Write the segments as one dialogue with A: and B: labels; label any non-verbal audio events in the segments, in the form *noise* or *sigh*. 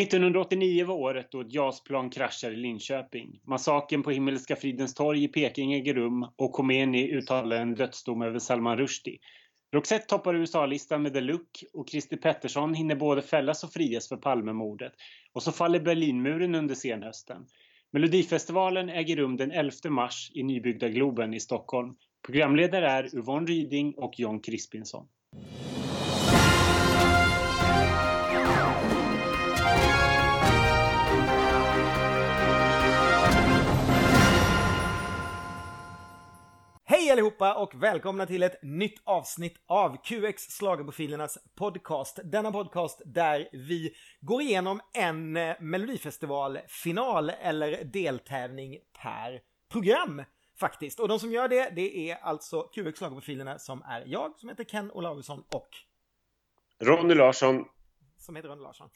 A: 1989 var året då ett JAS-plan kraschade i Linköping. Massaken på Himmelska fridens torg i Peking äger rum och Khomeini uttalar en dödsdom över Salman Rushdie. Roxette toppar USA-listan med The Look och Christer Pettersson hinner både fällas och frias för Palmemordet. Och så faller Berlinmuren under senhösten. Melodifestivalen äger rum den 11 mars i nybyggda Globen i Stockholm. Programledare är Yvonne Ryding och John Crispinson.
B: Hej allihopa och välkomna till ett nytt avsnitt av QX Schlagerprofilernas podcast. Denna podcast där vi går igenom en eh, melodifestivalfinal eller deltävling per program faktiskt. Och de som gör det, det är alltså QX Schlagerprofilerna som är jag som heter Ken Olausson och
A: Ronny Larsson
B: som heter Ronny Larsson.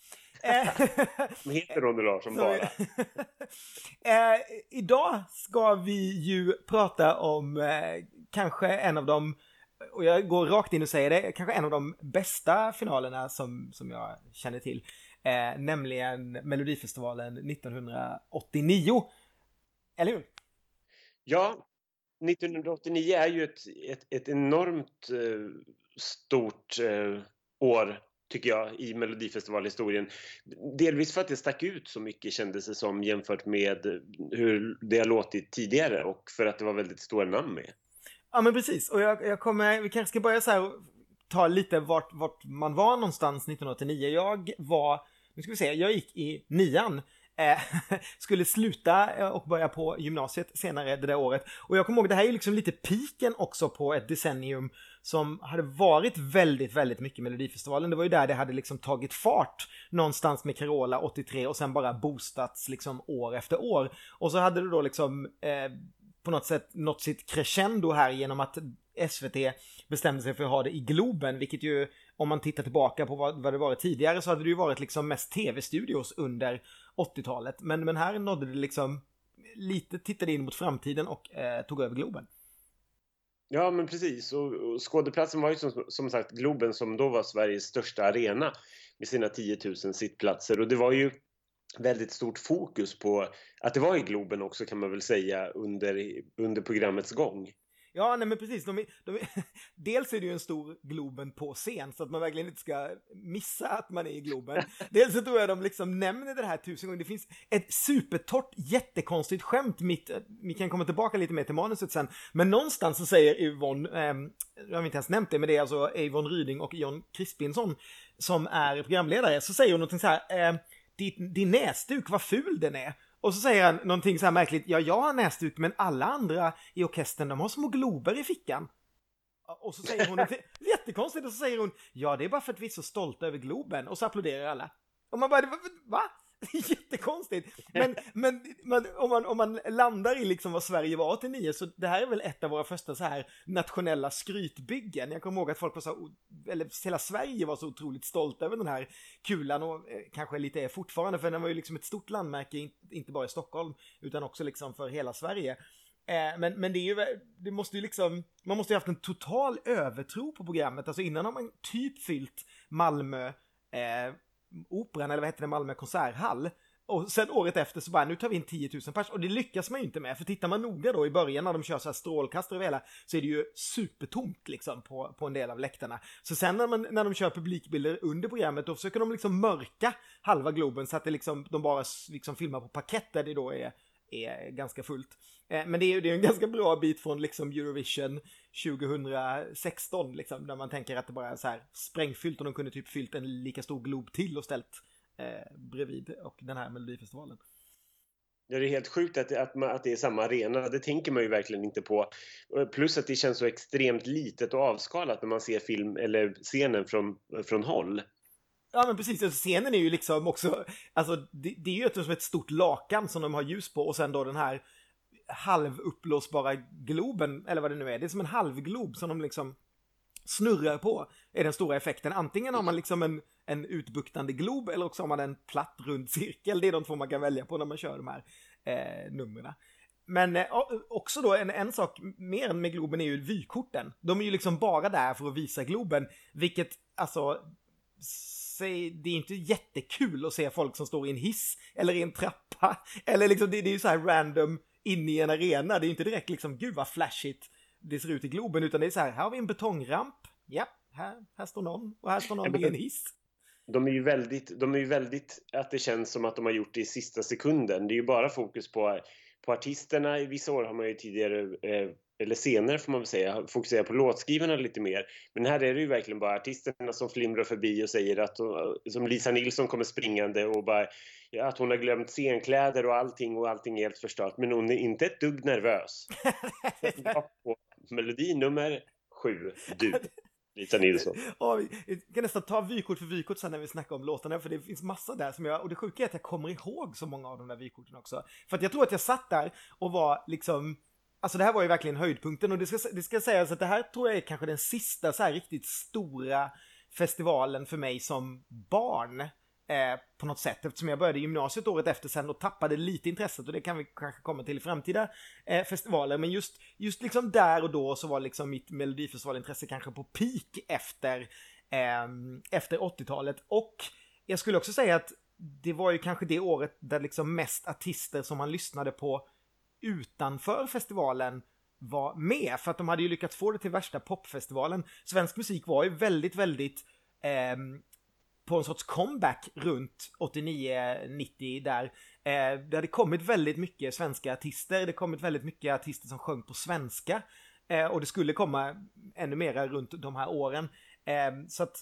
B: *laughs*
A: Som heter Ronny Larsson bara. *laughs*
B: eh, idag ska vi ju prata om eh, kanske en av de, och jag går rakt in och säger det, kanske en av de bästa finalerna som, som jag känner till. Eh, nämligen Melodifestivalen 1989. Eller hur?
A: Ja, 1989 är ju ett, ett, ett enormt eh, stort eh, år tycker jag, i Melodifestivalhistorien. Delvis för att det stack ut så mycket kändes det som jämfört med hur det har låtit tidigare och för att det var väldigt stora namn med.
B: Ja men precis, och jag, jag kommer, vi kanske ska börja så här ta lite vart, vart man var någonstans 1989. Jag var, nu ska vi se, jag gick i nian Eh, *laughs* skulle sluta eh, och börja på gymnasiet senare det där året. Och jag kommer ihåg, det här är liksom lite piken också på ett decennium som hade varit väldigt, väldigt mycket Melodifestivalen. Det var ju där det hade liksom tagit fart någonstans med Carola 83 och sen bara boostats liksom år efter år. Och så hade det då liksom eh, på något sätt nått sitt crescendo här genom att SVT bestämde sig för att ha det i Globen, vilket ju om man tittar tillbaka på vad, vad det varit tidigare så hade det ju varit liksom mest tv-studios under 80-talet. Men, men här nådde det liksom lite, tittade in mot framtiden och eh, tog över Globen.
A: Ja, men precis. Och, och Skådeplatsen var ju som, som sagt Globen som då var Sveriges största arena med sina 10 000 sittplatser. Och det var ju väldigt stort fokus på att det var i Globen också kan man väl säga under, under programmets gång.
B: Ja, nej men precis. De är, de är, *laughs* dels är det ju en stor Globen på scen så att man verkligen inte ska missa att man är i Globen. *laughs* Dels så tror jag de liksom nämner det här tusen gånger. Det finns ett supertorrt, jättekonstigt skämt mitt, vi kan komma tillbaka lite mer till manuset sen, men någonstans så säger Yvonne, eh, jag har inte ens nämnt det, men det är alltså Yvonne Ryding och John Crispinson som är programledare, så säger hon någonting så här, eh, din, din näsduk, vad ful den är. Och så säger han någonting så här märkligt, ja jag har näsduk men alla andra i orkestern de har små glober i fickan. Och så säger hon, jättekonstigt, och så säger hon, ja det är bara för att vi är så stolta över Globen. Och så applåderar alla. Och man bara, va? *laughs* Jättekonstigt. Men, men man, om, man, om man landar i liksom vad Sverige var 89 så det här är väl ett av våra första så här nationella skrytbyggen. Jag kommer ihåg att folk var så, eller hela Sverige var så otroligt stolt över den här kulan och eh, kanske lite är fortfarande för den var ju liksom ett stort landmärke, inte bara i Stockholm utan också liksom för hela Sverige. Eh, men, men det är ju, det måste ju liksom, man måste ju haft en total övertro på programmet. Alltså innan har man typ fyllt Malmö eh, Operan, eller vad hette det, Malmö konserthall. Och sen året efter så bara, nu tar vi in 10 000 pers. Och det lyckas man ju inte med, för tittar man noga då i början när de kör så här strålkastare och hela, så är det ju supertomt liksom på, på en del av läktarna. Så sen när, man, när de kör publikbilder under programmet, då försöker de liksom mörka halva Globen så att det liksom, de bara liksom filmar på parkett där det då är är ganska fullt. Eh, men det är ju en ganska bra bit från liksom Eurovision 2016, liksom, där man tänker att det bara är så här sprängfyllt och de kunde typ fyllt en lika stor glob till och ställt eh, bredvid och den här Melodifestivalen.
A: Ja, det är helt sjukt att, att, att det är samma arena. Det tänker man ju verkligen inte på. Plus att det känns så extremt litet och avskalat när man ser film eller scenen från, från håll.
B: Ja men precis, alltså, scenen är ju liksom också, alltså det, det är ju som ett stort lakan som de har ljus på och sen då den här halvuppblåsbara globen, eller vad det nu är, det är som en halvglob som de liksom snurrar på, är den stora effekten. Antingen har man liksom en, en utbuktande glob eller också har man en platt rund cirkel, det är de två man kan välja på när man kör de här eh, numren. Men eh, också då en, en sak mer med Globen är ju vykorten. De är ju liksom bara där för att visa Globen, vilket alltså sig, det är inte jättekul att se folk som står i en hiss eller i en trappa. Eller liksom, det, det är ju så här random in i en arena. Det är inte direkt liksom, gud vad flashigt det ser ut i Globen, utan det är så här, här har vi en betongramp. Ja, här, här står någon och här står någon i en hiss.
C: De är ju väldigt, de är ju väldigt, att det känns som att de har gjort det i sista sekunden. Det är ju bara fokus på, på artisterna. I vissa år har man ju tidigare, eh, eller senare får man väl säga, fokuserat på låtskrivarna lite mer. Men här är det ju verkligen bara artisterna som flimrar förbi och säger att, som Lisa Nilsson kommer springande och bara att hon har glömt scenkläder och allting och allting är helt förstört. Men hon är inte ett dugg nervös. *laughs* melodi nummer sju, du. Lisa Nilsson.
B: Ja, vi kan nästan ta vykort för vykort sen när vi snackar om låtarna, för det finns massa där som jag, och det sjuka är att jag kommer ihåg så många av de där vykorten också. För att jag tror att jag satt där och var liksom, alltså det här var ju verkligen höjdpunkten och det ska, det ska sägas att det här tror jag är kanske den sista så här riktigt stora festivalen för mig som barn eh, på något sätt eftersom jag började gymnasiet året efter sen och tappade lite intresset och det kan vi kanske komma till i framtida eh, festivaler. Men just, just liksom där och då så var liksom mitt melodifestivalintresse kanske på peak efter, eh, efter 80-talet. Och jag skulle också säga att det var ju kanske det året där liksom mest artister som man lyssnade på utanför festivalen var med. För att de hade ju lyckats få det till värsta popfestivalen. Svensk musik var ju väldigt, väldigt eh, på en sorts comeback runt 89-90 där. Eh, det hade kommit väldigt mycket svenska artister, det hade kommit väldigt mycket artister som sjöng på svenska. Eh, och det skulle komma ännu mera runt de här åren. Eh, så att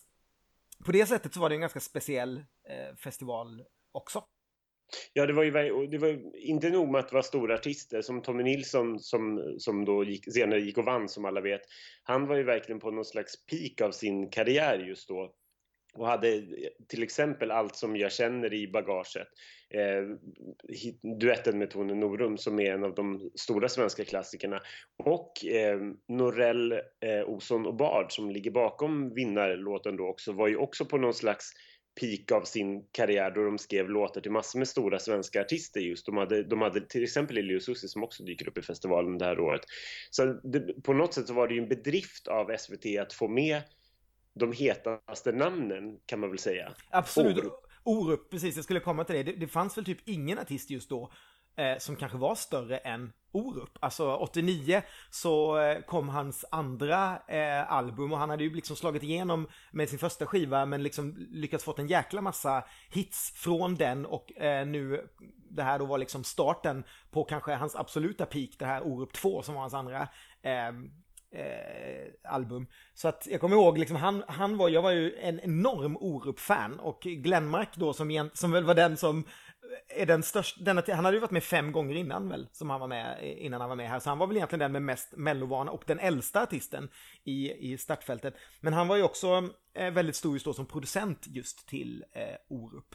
B: på det sättet så var det en ganska speciell eh, festival också.
C: Ja, det var ju det var inte nog med att det var stora artister som Tommy Nilsson som, som då gick, senare gick och vann som alla vet. Han var ju verkligen på någon slags peak av sin karriär just då och hade till exempel allt som jag känner i bagaget. Eh, duetten med Tone Norum som är en av de stora svenska klassikerna och eh, Norell, eh, Oson och Bard som ligger bakom vinnarlåten då också var ju också på någon slags peak av sin karriär då de skrev låtar till massor med stora svenska artister just. De hade, de hade till exempel Elio Susi som också dyker upp i festivalen det här året. Så det, på något sätt så var det ju en bedrift av SVT att få med de hetaste namnen kan man väl säga.
B: Absolut. Orup, Orup precis. Jag skulle komma till det. det. det. fanns väl typ ingen artist just då eh, som kanske var större än Orup. Alltså 89 så eh, kom hans andra eh, album och han hade ju liksom slagit igenom med sin första skiva men liksom lyckats fått en jäkla massa hits från den och eh, nu det här då var liksom starten på kanske hans absoluta peak, det här Orup 2 som var hans andra eh, eh, album. Så att jag kommer ihåg, liksom, han, han var, jag var ju en enorm Orup-fan och Glenmark då som, som väl var den som är den största, denna, han hade ju varit med fem gånger innan väl, som han var med innan han var med här. Så han var väl egentligen den med mest mellovana och den äldsta artisten i, i startfältet. Men han var ju också eh, väldigt stor just då som producent just till eh, Orup.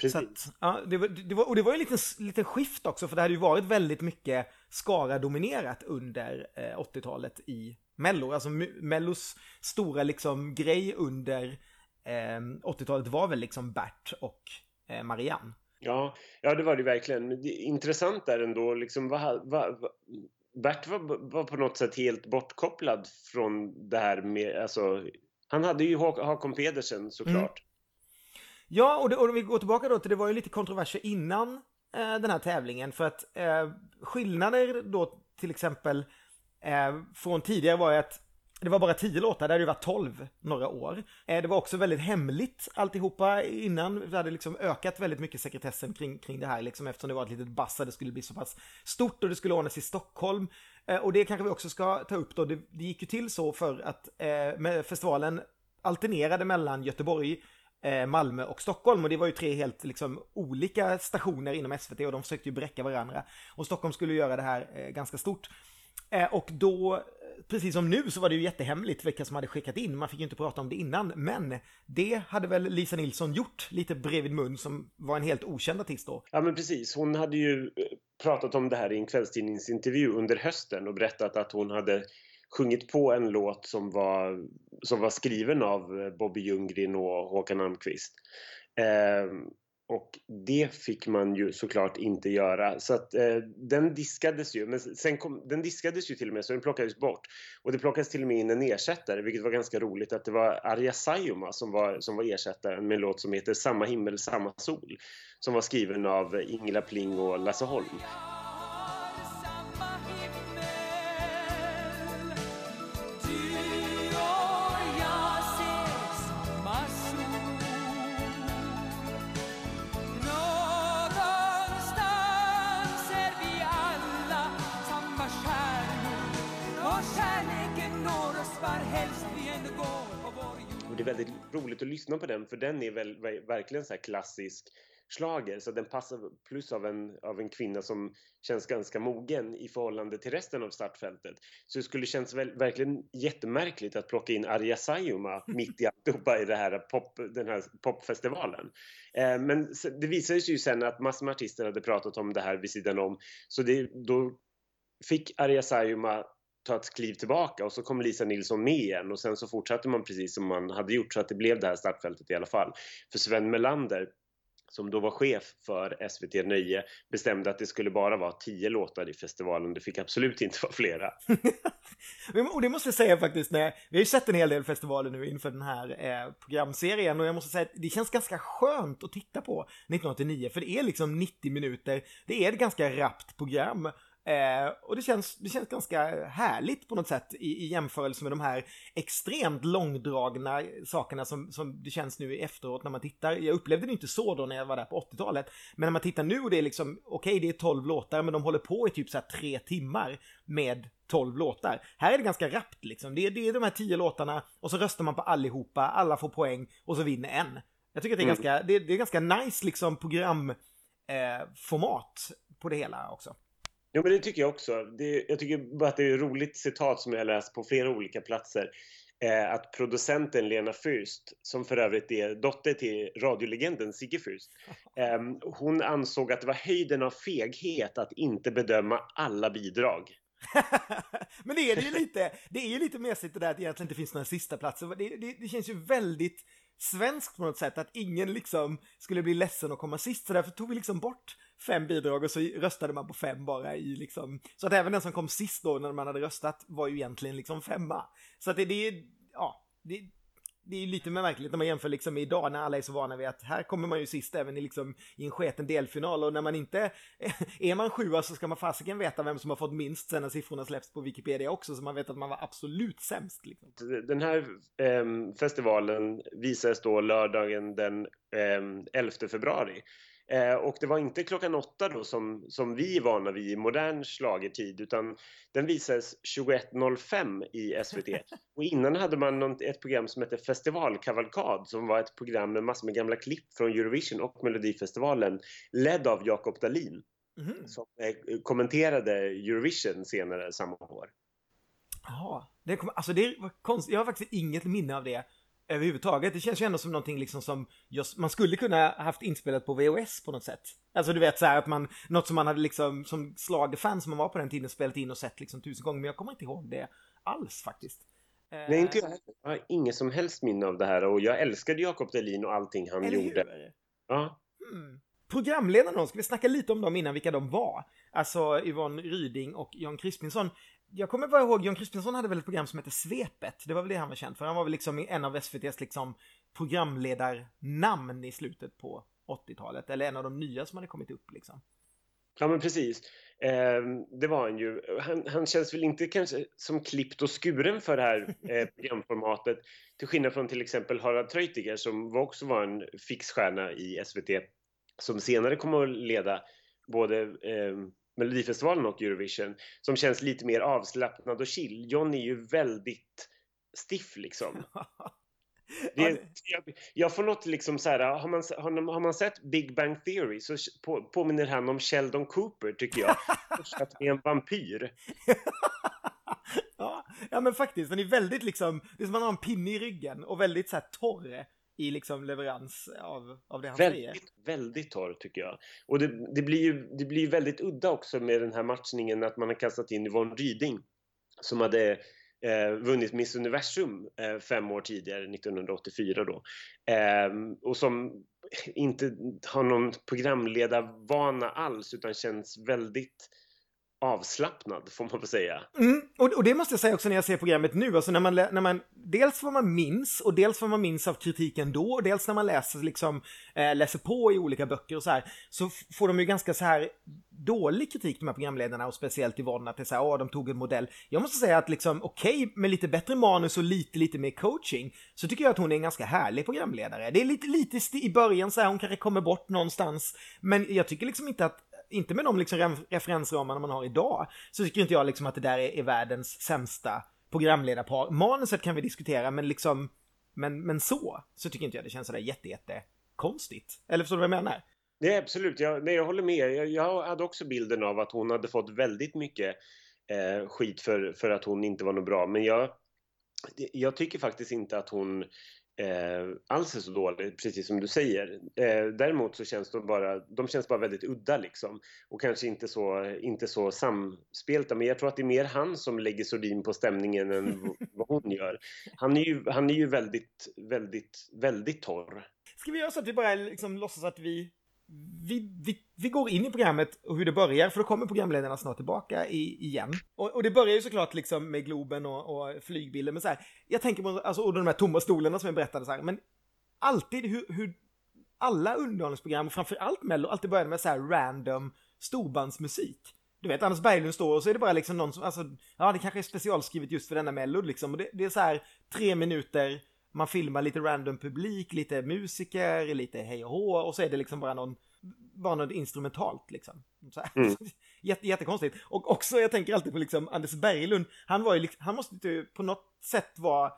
B: Precis. Att, ja, det var, det var, och det var ju en liten, liten skift också, för det hade ju varit väldigt mycket Skara-dominerat under eh, 80-talet i Mello. Alltså Mellos stora liksom grej under eh, 80-talet var väl liksom Bert och Marianne.
C: Ja, ja, det var det verkligen. Det intressant är ändå, liksom, vad, vad, vad, Bert var, var på något sätt helt bortkopplad från det här med, alltså, han hade ju Hakon Pedersen såklart. Mm.
B: Ja, och, det, och om vi går tillbaka då till det var ju lite kontroverser innan eh, den här tävlingen för att eh, skillnader då till exempel eh, från tidigare var ju att det var bara tio låtar, det hade ju varit tolv några år. Eh, det var också väldigt hemligt alltihopa innan. Vi hade liksom ökat väldigt mycket sekretessen kring, kring det här liksom eftersom det var ett litet bassa, det skulle bli så pass stort och det skulle ordnas i Stockholm. Eh, och det kanske vi också ska ta upp då. Det, det gick ju till så för att eh, festivalen alternerade mellan Göteborg, Eh, Malmö och Stockholm och det var ju tre helt liksom olika stationer inom SVT och de försökte ju bräcka varandra. Och Stockholm skulle göra det här eh, ganska stort. Eh, och då, precis som nu så var det ju jättehemligt vilka som hade skickat in, man fick ju inte prata om det innan, men det hade väl Lisa Nilsson gjort lite bredvid mun som var en helt okänd artist då.
C: Ja men precis, hon hade ju eh, pratat om det här i en kvällstidningsintervju under hösten och berättat att hon hade sjungit på en låt som var, som var skriven av eh, Bobby Ljunggren och Håkan Almqvist. Eh, och det fick man ju såklart inte göra. Så att eh, den diskades ju. Men sen kom, den diskades ju till och med så den plockades bort. Och det plockades till och med in en ersättare vilket var ganska roligt att det var Arja Saijonmaa som var, som var ersättaren med en låt som heter Samma himmel, samma sol. Som var skriven av Ingela Pling och Lasse Holm. Och det är väldigt roligt att lyssna på den för den är väl, verkligen så klassisk slager så den passar plus av en, av en kvinna som känns ganska mogen i förhållande till resten av startfältet. Så det skulle kännas väl, verkligen jättemärkligt att plocka in Arja Saijonmaa *laughs* mitt i alltihopa i det här pop, den här popfestivalen. Eh, men det visade sig ju sen att massor med artister hade pratat om det här vid sidan om så det, då fick Arja Saijonmaa ta ett kliv tillbaka och så kom Lisa Nilsson med igen och sen så fortsatte man precis som man hade gjort så att det blev det här startfältet i alla fall. För Sven Melander som då var chef för SVT Nöje bestämde att det skulle bara vara tio låtar i festivalen. Det fick absolut inte vara flera. *laughs*
B: och det måste jag säga faktiskt, när, vi har ju sett en hel del festivaler nu inför den här eh, programserien och jag måste säga att det känns ganska skönt att titta på 1989 för det är liksom 90 minuter, det är ett ganska rappt program Eh, och det känns, det känns ganska härligt på något sätt i, i jämförelse med de här extremt långdragna sakerna som, som det känns nu efteråt när man tittar. Jag upplevde det inte så då när jag var där på 80-talet. Men när man tittar nu och det är liksom, okej okay, det är 12 låtar men de håller på i typ så här tre timmar med 12 låtar. Här är det ganska rappt liksom. Det är, det är de här 10 låtarna och så röstar man på allihopa, alla får poäng och så vinner en. Jag tycker att det är, mm. ganska, det, det är ganska nice liksom programformat eh, på det hela också.
C: Jo, men det tycker jag också. Det, jag tycker bara att det är ett roligt citat som jag har läst på flera olika platser. Eh, att producenten Lena Fürst, som för övrigt är dotter till radiolegenden Sigge Fürst, *laughs* eh, hon ansåg att det var höjden av feghet att inte bedöma alla bidrag. *laughs*
B: men det är det ju lite. Det är ju lite mesigt det där att det egentligen inte finns några sista platser. Det, det, det känns ju väldigt svenskt på något sätt att ingen liksom skulle bli ledsen att komma sist. Så därför tog vi liksom bort fem bidrag och så röstade man på fem bara i liksom, så att även den som kom sist då när man hade röstat var ju egentligen liksom femma. Så att det, det är, ja, det, det är lite mer märkligt när man jämför liksom med idag när alla är så vana vid att här kommer man ju sist även i liksom i en sketen delfinal och när man inte *laughs* är man sjua så ska man fasiken veta vem som har fått minst sen när siffrorna släpps på Wikipedia också så man vet att man var absolut sämst. Liksom.
C: Den här eh, festivalen visades då lördagen den eh, 11 februari Eh, och det var inte klockan åtta då som, som vi är vana vid i modern slagertid utan den visades 21.05 i SVT. *laughs* Och innan hade man något, ett program som hette Festivalkavalkad som var ett program med massor med gamla klipp från Eurovision och Melodifestivalen ledd av Jakob Dalin mm. som eh, kommenterade Eurovision senare samma år.
B: Ja, det, alltså det var konstigt. Jag har faktiskt inget minne av det överhuvudtaget. Det känns ju ändå som någonting liksom som just, man skulle kunna haft inspelat på VHS på något sätt. Alltså du vet så här att man, något som man hade liksom som slagerfan som man var på den tiden spelat in och sett liksom tusen gånger. Men jag kommer inte ihåg det alls faktiskt.
C: Nej, inte jag Jag har inget som helst minne av det här och jag älskade Jakob Delin och allting han Eller gjorde. Hur? Ja.
B: Hmm. Programledarna ska vi snacka lite om dem innan vilka de var? Alltså Yvonne Ryding och Jan Crispinson jag kommer bara ihåg, John Kristiansson hade väl ett program som hette Svepet. Det var väl det han var känd för. Han var väl liksom en av SVTs liksom programledarnamn i slutet på 80-talet. Eller en av de nya som hade kommit upp liksom.
C: Ja men precis. Eh, det var han ju. Han, han, känns väl inte kanske som klippt och skuren för det här *laughs* eh, programformatet. Till skillnad från till exempel Harald Treutiger som också var en fixstjärna i SVT. Som senare kom att leda både eh, Melodifestivalen och Eurovision som känns lite mer avslappnad och chill. John är ju väldigt stiff liksom. *laughs* Det, jag, jag, får något liksom så här, har man, har, har, man sett Big Bang Theory så på, påminner han om Sheldon Cooper tycker jag. *laughs* Att är en vampyr. *laughs*
B: ja, ja men faktiskt, den är väldigt liksom, det är som att man har en pinne i ryggen och väldigt så här torr i liksom leverans av, av det han
C: väldigt,
B: säger.
C: Väldigt torr tycker jag. Och det, det, blir ju det blir väldigt udda också med den här matchningen att man har kastat in Yvonne Ryding som hade eh, vunnit Miss Universum eh, fem år tidigare, 1984 då. Eh, och som inte har någon programledarvana alls utan känns väldigt avslappnad, får man väl säga.
B: Mm, och, och, det måste jag säga också när jag ser programmet nu, alltså när man, när man dels vad man minns och dels vad man minns av kritiken då och dels när man läser, liksom, eh, läser på i olika böcker och så här, så får de ju ganska så här dålig kritik de här programledarna och speciellt Yvonne att det är så här, åh, de tog en modell. Jag måste säga att liksom, okej, okay, med lite bättre manus och lite, lite mer coaching så tycker jag att hon är en ganska härlig programledare. Det är lite, lite i början så här, hon kanske kommer bort någonstans, men jag tycker liksom inte att inte med de liksom referensramarna man har idag, så tycker inte jag liksom att det där är, är världens sämsta programledarpar. Manuset kan vi diskutera, men liksom, men, men så, så tycker inte jag det känns sådär jätte, jätte konstigt. Eller förstår du vad jag menar?
C: Nej, absolut. Jag, nej, jag håller med. Jag, jag hade också bilden av att hon hade fått väldigt mycket eh, skit för, för att hon inte var något bra. Men jag, jag tycker faktiskt inte att hon eh, alls är så dålig, precis som du säger. Eh, däremot så känns de bara, de känns bara väldigt udda liksom. Och kanske inte så, inte så samspelta. Men jag tror att det är mer han som lägger sordin på stämningen än *laughs* vad hon gör. Han är ju, han är ju väldigt, väldigt, väldigt torr.
B: Ska vi göra så att vi bara liksom låtsas att vi vi, vi, vi går in i programmet och hur det börjar, för då kommer programledarna snart tillbaka i, igen. Och, och, det börjar ju såklart liksom med Globen och, och flygbilder, men så här, jag tänker på, alltså, och de här tomma stolarna som jag berättade så här, men alltid hur, hur alla underhållningsprogram, framförallt Mello, alltid börjar med så här random storbandsmusik. Du vet, Anders Berglund står och så är det bara liksom någon som, alltså, ja det kanske är specialskrivet just för denna Mello liksom, och det, det är så här tre minuter man filmar lite random publik, lite musiker, lite hej och hå och så är det liksom bara någon, bara något instrumentalt liksom. Så mm. *laughs* Jätte, jättekonstigt. Och också, jag tänker alltid på liksom Anders Berglund, han var ju liksom, han måste ju på något sätt vara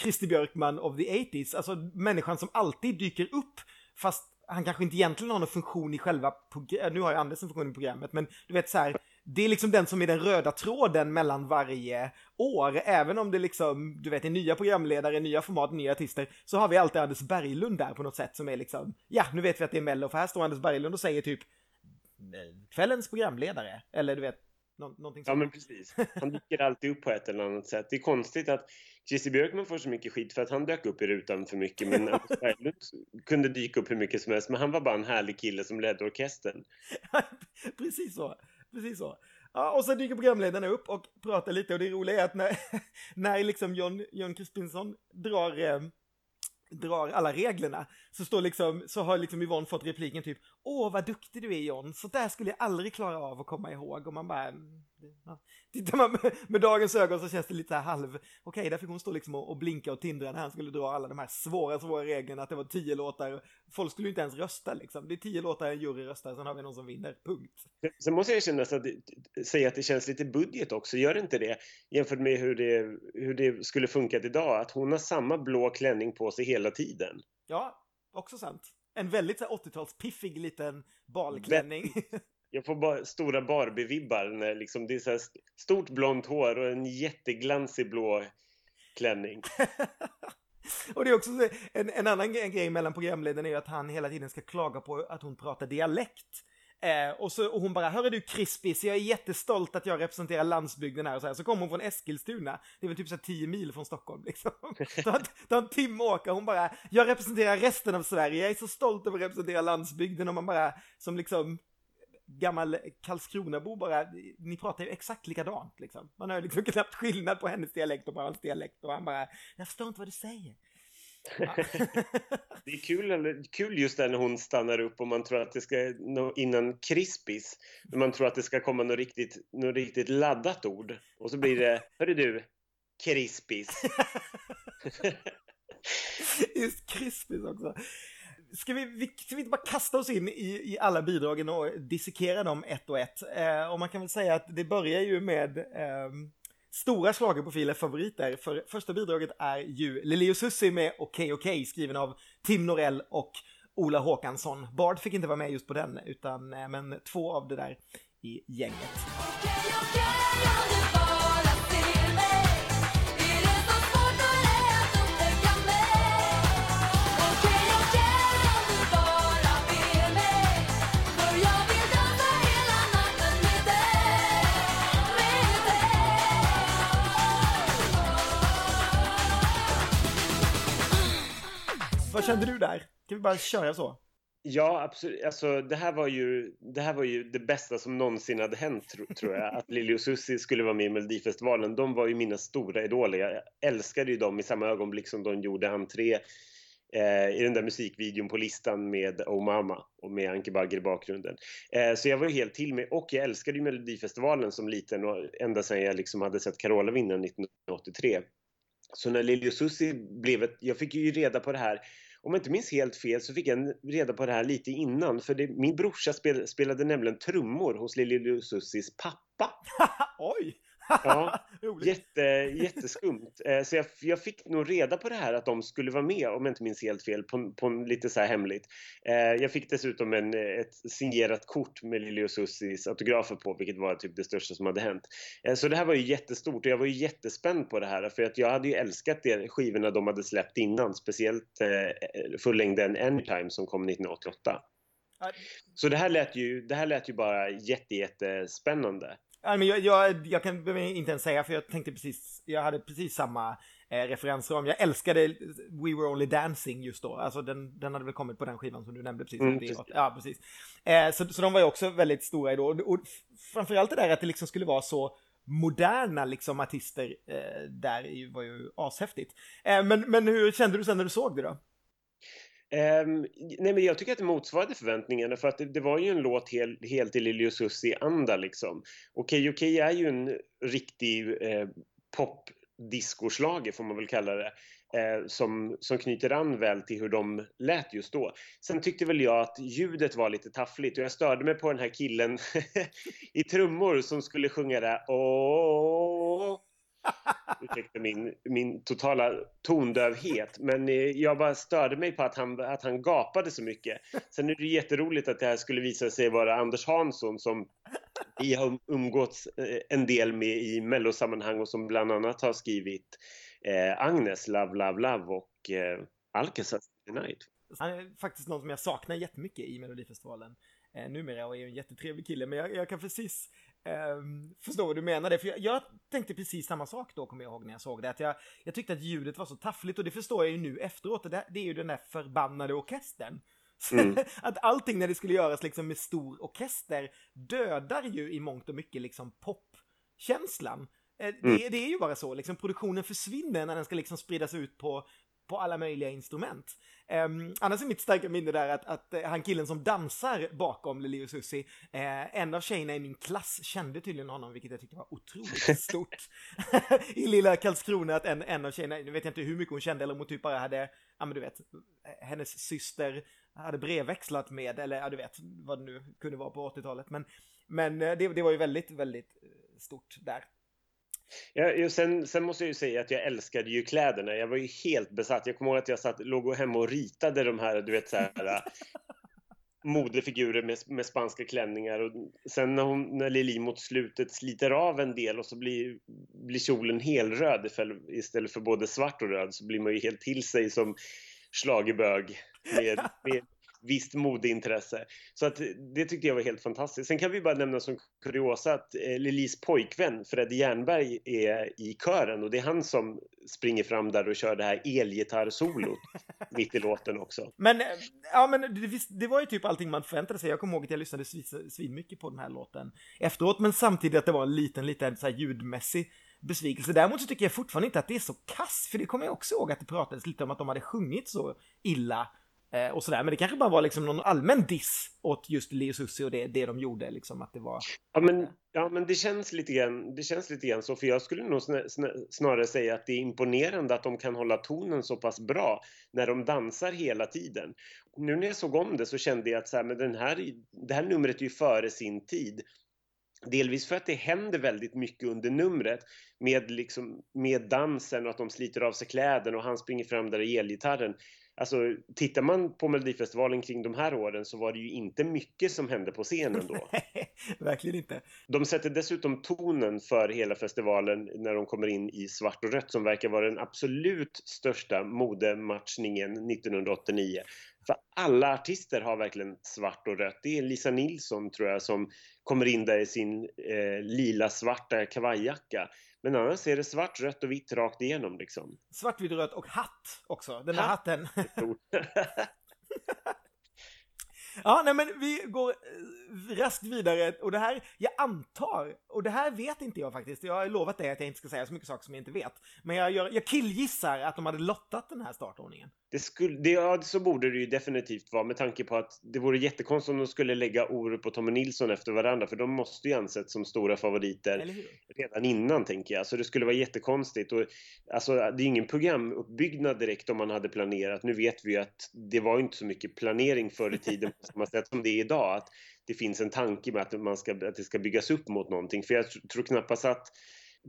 B: Christer Björkman of the 80s, alltså människan som alltid dyker upp fast han kanske inte egentligen har någon funktion i själva nu har ju Anders en funktion i programmet, men du vet så här, det är liksom den som är den röda tråden mellan varje år. Även om det liksom, du vet, är nya programledare, nya format, nya artister, så har vi alltid Anders Berglund där på något sätt som är liksom, ja, nu vet vi att det är Mello, för här står Anders Berglund och säger typ kvällens programledare, eller du vet, nå någonting
C: sånt. Ja, men precis. Han dyker alltid upp på ett eller annat sätt. Det är konstigt att Christer Björkman får så mycket skit för att han dök upp i rutan för mycket, men *laughs* Anders Berglund kunde dyka upp hur mycket som helst, men han var bara en härlig kille som ledde orkestern. *laughs*
B: precis så precis så. Ja, och så dyker programledarna upp och pratar lite och det roliga är att när, *laughs* när liksom John, John Crispinson drar, eh, drar alla reglerna så står liksom, så har liksom Yvonne fått repliken typ Åh vad duktig du är John, så där skulle jag aldrig klara av att komma ihåg och man bara mm, ja. Tittar man med, med, dagens ögon så känns det lite så här halv, okej okay, där fick hon stå liksom och, och, blinka och tindra när han skulle dra alla de här svåra, svåra reglerna att det var tio låtar. Folk skulle ju inte ens rösta liksom. Det är tio låtar, en jury röstar, sen har vi någon som vinner, punkt.
C: Sen måste jag känna att säga att det känns lite budget också, gör det inte det? Jämfört med hur det, hur det skulle funkat idag, att hon har samma blå klänning på sig hela tiden.
B: Ja, också sant. En väldigt 80-talspiffig liten balklänning. *laughs*
C: Jag får bara stora Barbie-vibbar liksom det är så stort blont hår och en jätteglansig blå klänning. *laughs*
B: och det är också en, en annan grej mellan programledarna är att han hela tiden ska klaga på att hon pratar dialekt. Eh, och, så, och hon bara, hörru du Crispis, jag är jättestolt att jag representerar landsbygden här och så här. Så kommer hon från Eskilstuna, det är väl typ så 10 mil från Stockholm liksom. *laughs* Det en timme att åka, hon bara, jag representerar resten av Sverige, jag är så stolt över att representera landsbygden och man bara, som liksom gammal Karlskronabo bara, ni pratar ju exakt likadant liksom. Man har ju liksom knappt skillnad på hennes dialekt och hans dialekt och han bara, jag förstår inte vad du säger. *laughs*
C: det är kul, kul just där när hon stannar upp och man tror att det ska, innan krispis, när man tror att det ska komma något riktigt, något riktigt laddat ord. Och så blir det, hörru du, krispis. *laughs*
B: just krispis också. Ska vi, vi, ska vi inte bara kasta oss in i, i alla bidragen och dissekera dem ett och ett? Eh, och man kan väl säga att det börjar ju med eh, stora schlagerprofiler, favoriter. För första bidraget är ju Lili Susi med Okej okay, okej, skriven av Tim Norell och Ola Håkansson. Bard fick inte vara med just på den, utan eh, men två av det där i gänget. Okay, Vad kände du där? Kan vi bara köra så?
C: Ja, absolut. Alltså, det, här var ju, det här var ju det bästa som någonsin hade hänt, tro, tror jag. Att Lili och Susie skulle vara med i Melodifestivalen. De var ju mina stora idoler. Jag älskade ju dem i samma ögonblick som de gjorde entré eh, i den där musikvideon på listan med Oh Mama och med Anke Bagger i bakgrunden. Eh, så jag var ju helt till mig och jag älskade ju Melodifestivalen som liten och ända sedan jag liksom hade sett Carola vinna 1983. Så när Lili och Susie blev ett, jag fick ju reda på det här om jag inte minns helt fel så fick jag reda på det här lite innan för det, min brorsa spel, spelade nämligen trummor hos Lili och Sussies pappa. *laughs*
B: Oj!
C: Ja, *laughs* jätte, jätteskumt. Eh, så jag, jag, fick nog reda på det här att de skulle vara med, om jag inte minns helt fel, på, på lite så här hemligt. Eh, jag fick dessutom en, ett signerat kort med Lili och Sussis autografer på, vilket var typ det största som hade hänt. Eh, så det här var ju jättestort och jag var ju jättespänd på det här för att jag hade ju älskat de skivorna de hade släppt innan, speciellt fullängden Anytime som kom 1988. Så det här lät ju, det här lät ju bara jätte, jättespännande.
B: Ja, men jag, jag, jag kan inte ens säga för jag tänkte precis, jag hade precis samma eh, referensram. Jag älskade We Were Only Dancing just då. Alltså den, den hade väl kommit på den skivan som du nämnde precis. Mm, precis. Ja, precis. Eh, så, så de var ju också väldigt stora då. Och, och framförallt det där att det liksom skulle vara så moderna liksom artister eh, där var ju ashäftigt. Eh, men, men hur kände du sen när du såg det då?
C: Um, nej men jag tycker att det motsvarade förväntningarna för att det, det var ju en låt hel, helt i Lili och Susie-anda liksom. Okej Okej är ju en riktig eh, popdiscoslager får man väl kalla det. Eh, som, som knyter an väl till hur de lät just då. Sen tyckte väl jag att ljudet var lite taffligt och jag störde mig på den här killen *laughs* i trummor som skulle sjunga det Åh Ursäkta min, min totala tondövhet. Men eh, jag bara störde mig på att han, att han gapade så mycket. Sen är det jätteroligt att det här skulle visa sig vara Anders Hansson som vi har um-, umgåtts eh, en del med i mellosammanhang och som bland annat har skrivit eh, Agnes, Love, Love, Love och eh, Alcazar's Night.
B: Han är faktiskt någon som jag saknar jättemycket i Melodifestivalen eh, numera och är en jättetrevlig kille. Men jag, jag kan precis Um, förstår vad du menar det, för jag, jag, tänkte precis samma sak då, kommer jag ihåg när jag såg det. Att jag, jag tyckte att ljudet var så taffligt och det förstår jag ju nu efteråt. Det, det är ju den där förbannade orkestern. Mm. *laughs* att allting när det skulle göras liksom med stor orkester dödar ju i mångt och mycket liksom popkänslan. Eh, mm. Det, det, är ju bara så, liksom produktionen försvinner när den ska liksom spridas ut på, på alla möjliga instrument. Um, annars är mitt starka minne där att, att uh, han killen som dansar bakom Lili och Susie, uh, en av tjejerna i min klass kände tydligen honom, vilket jag tyckte var otroligt *laughs* stort. *laughs* I lilla Karlskrona att en, en av tjejerna, nu vet jag inte hur mycket hon kände eller om hon typ bara hade, ja men du vet, hennes syster hade brevväxlat med, eller ja du vet vad det nu kunde vara på 80-talet. Men, men det, det var ju väldigt, väldigt stort där.
C: Ja, sen, sen, måste jag ju säga att jag älskade ju kläderna. Jag var ju helt besatt. Jag kommer ihåg att jag satt, låg hemma och ritade de här, du vet så här äh, modefigurer med, med spanska klänningar. Och sen när, hon, när Lili mot slutet sliter av en del och så blir, blir kjolen helröd istället för både svart och röd så blir man ju helt till sig som schlagerbög med, med visst modeintresse. Så att det tyckte jag var helt fantastiskt. Sen kan vi bara nämna som kuriosa att eh, Lilis pojkvän Freddy Jernberg är i kören och det är han som springer fram där och kör det här elgitarrsolot *laughs* mitt i låten också.
B: Men, eh, ja men det, det, var ju typ allting man förväntade sig. Jag kommer ihåg att jag lyssnade svin mycket på den här låten efteråt, men samtidigt att det var en liten, liten så här ljudmässig besvikelse. Däremot så tycker jag fortfarande inte att det är så kass, för det kommer jag också ihåg att det pratades lite om att de hade sjungit så illa Eh, och sådär, men det kanske bara var liksom någon allmän diss åt just Leo Susi och det, det de gjorde, liksom att det var...
C: Ja men, ja, men det, känns lite grann, det känns lite grann så, för jag skulle nog snarare säga att det är imponerande att de kan hålla tonen så pass bra när de dansar hela tiden. Nu när jag såg om det så kände jag att så här, men den här, det här numret är ju före sin tid. Delvis för att det händer väldigt mycket under numret med, liksom, med dansen och att de sliter av sig kläderna och han springer fram där i elgitarren. Alltså, tittar man på Melodifestivalen kring de här åren så var det ju inte mycket som hände på scenen då. *laughs*
B: Verkligen inte.
C: De sätter dessutom tonen för hela festivalen när de kommer in i svart och rött som verkar vara den absolut största modematchningen 1989. För alla artister har verkligen svart och rött. Det är Lisa Nilsson tror jag som kommer in där i sin eh, lila svarta kavajjacka. Men annars är det svart, rött och vitt rakt igenom liksom.
B: Svart, vitt, rött och hatt också. Den där hatt. hatten. *laughs* Ja, nej men vi går eh, raskt vidare och det här, jag antar, och det här vet inte jag faktiskt, jag har lovat dig att jag inte ska säga så mycket saker som jag inte vet, men jag, gör, jag killgissar att de hade lottat den här startordningen.
C: Det skulle, det, ja, så borde det ju definitivt vara med tanke på att det vore jättekonstigt om de skulle lägga Orup och Tommy Nilsson efter varandra för de måste ju ansetts som stora favoriter redan innan tänker jag. Så det skulle vara jättekonstigt. Och, alltså, det är ingen programuppbyggnad direkt om man hade planerat. Nu vet vi ju att det var inte så mycket planering förr i tiden på samma sätt som det är idag. Att det finns en tanke med att, man ska, att det ska byggas upp mot någonting. För jag tror knappast att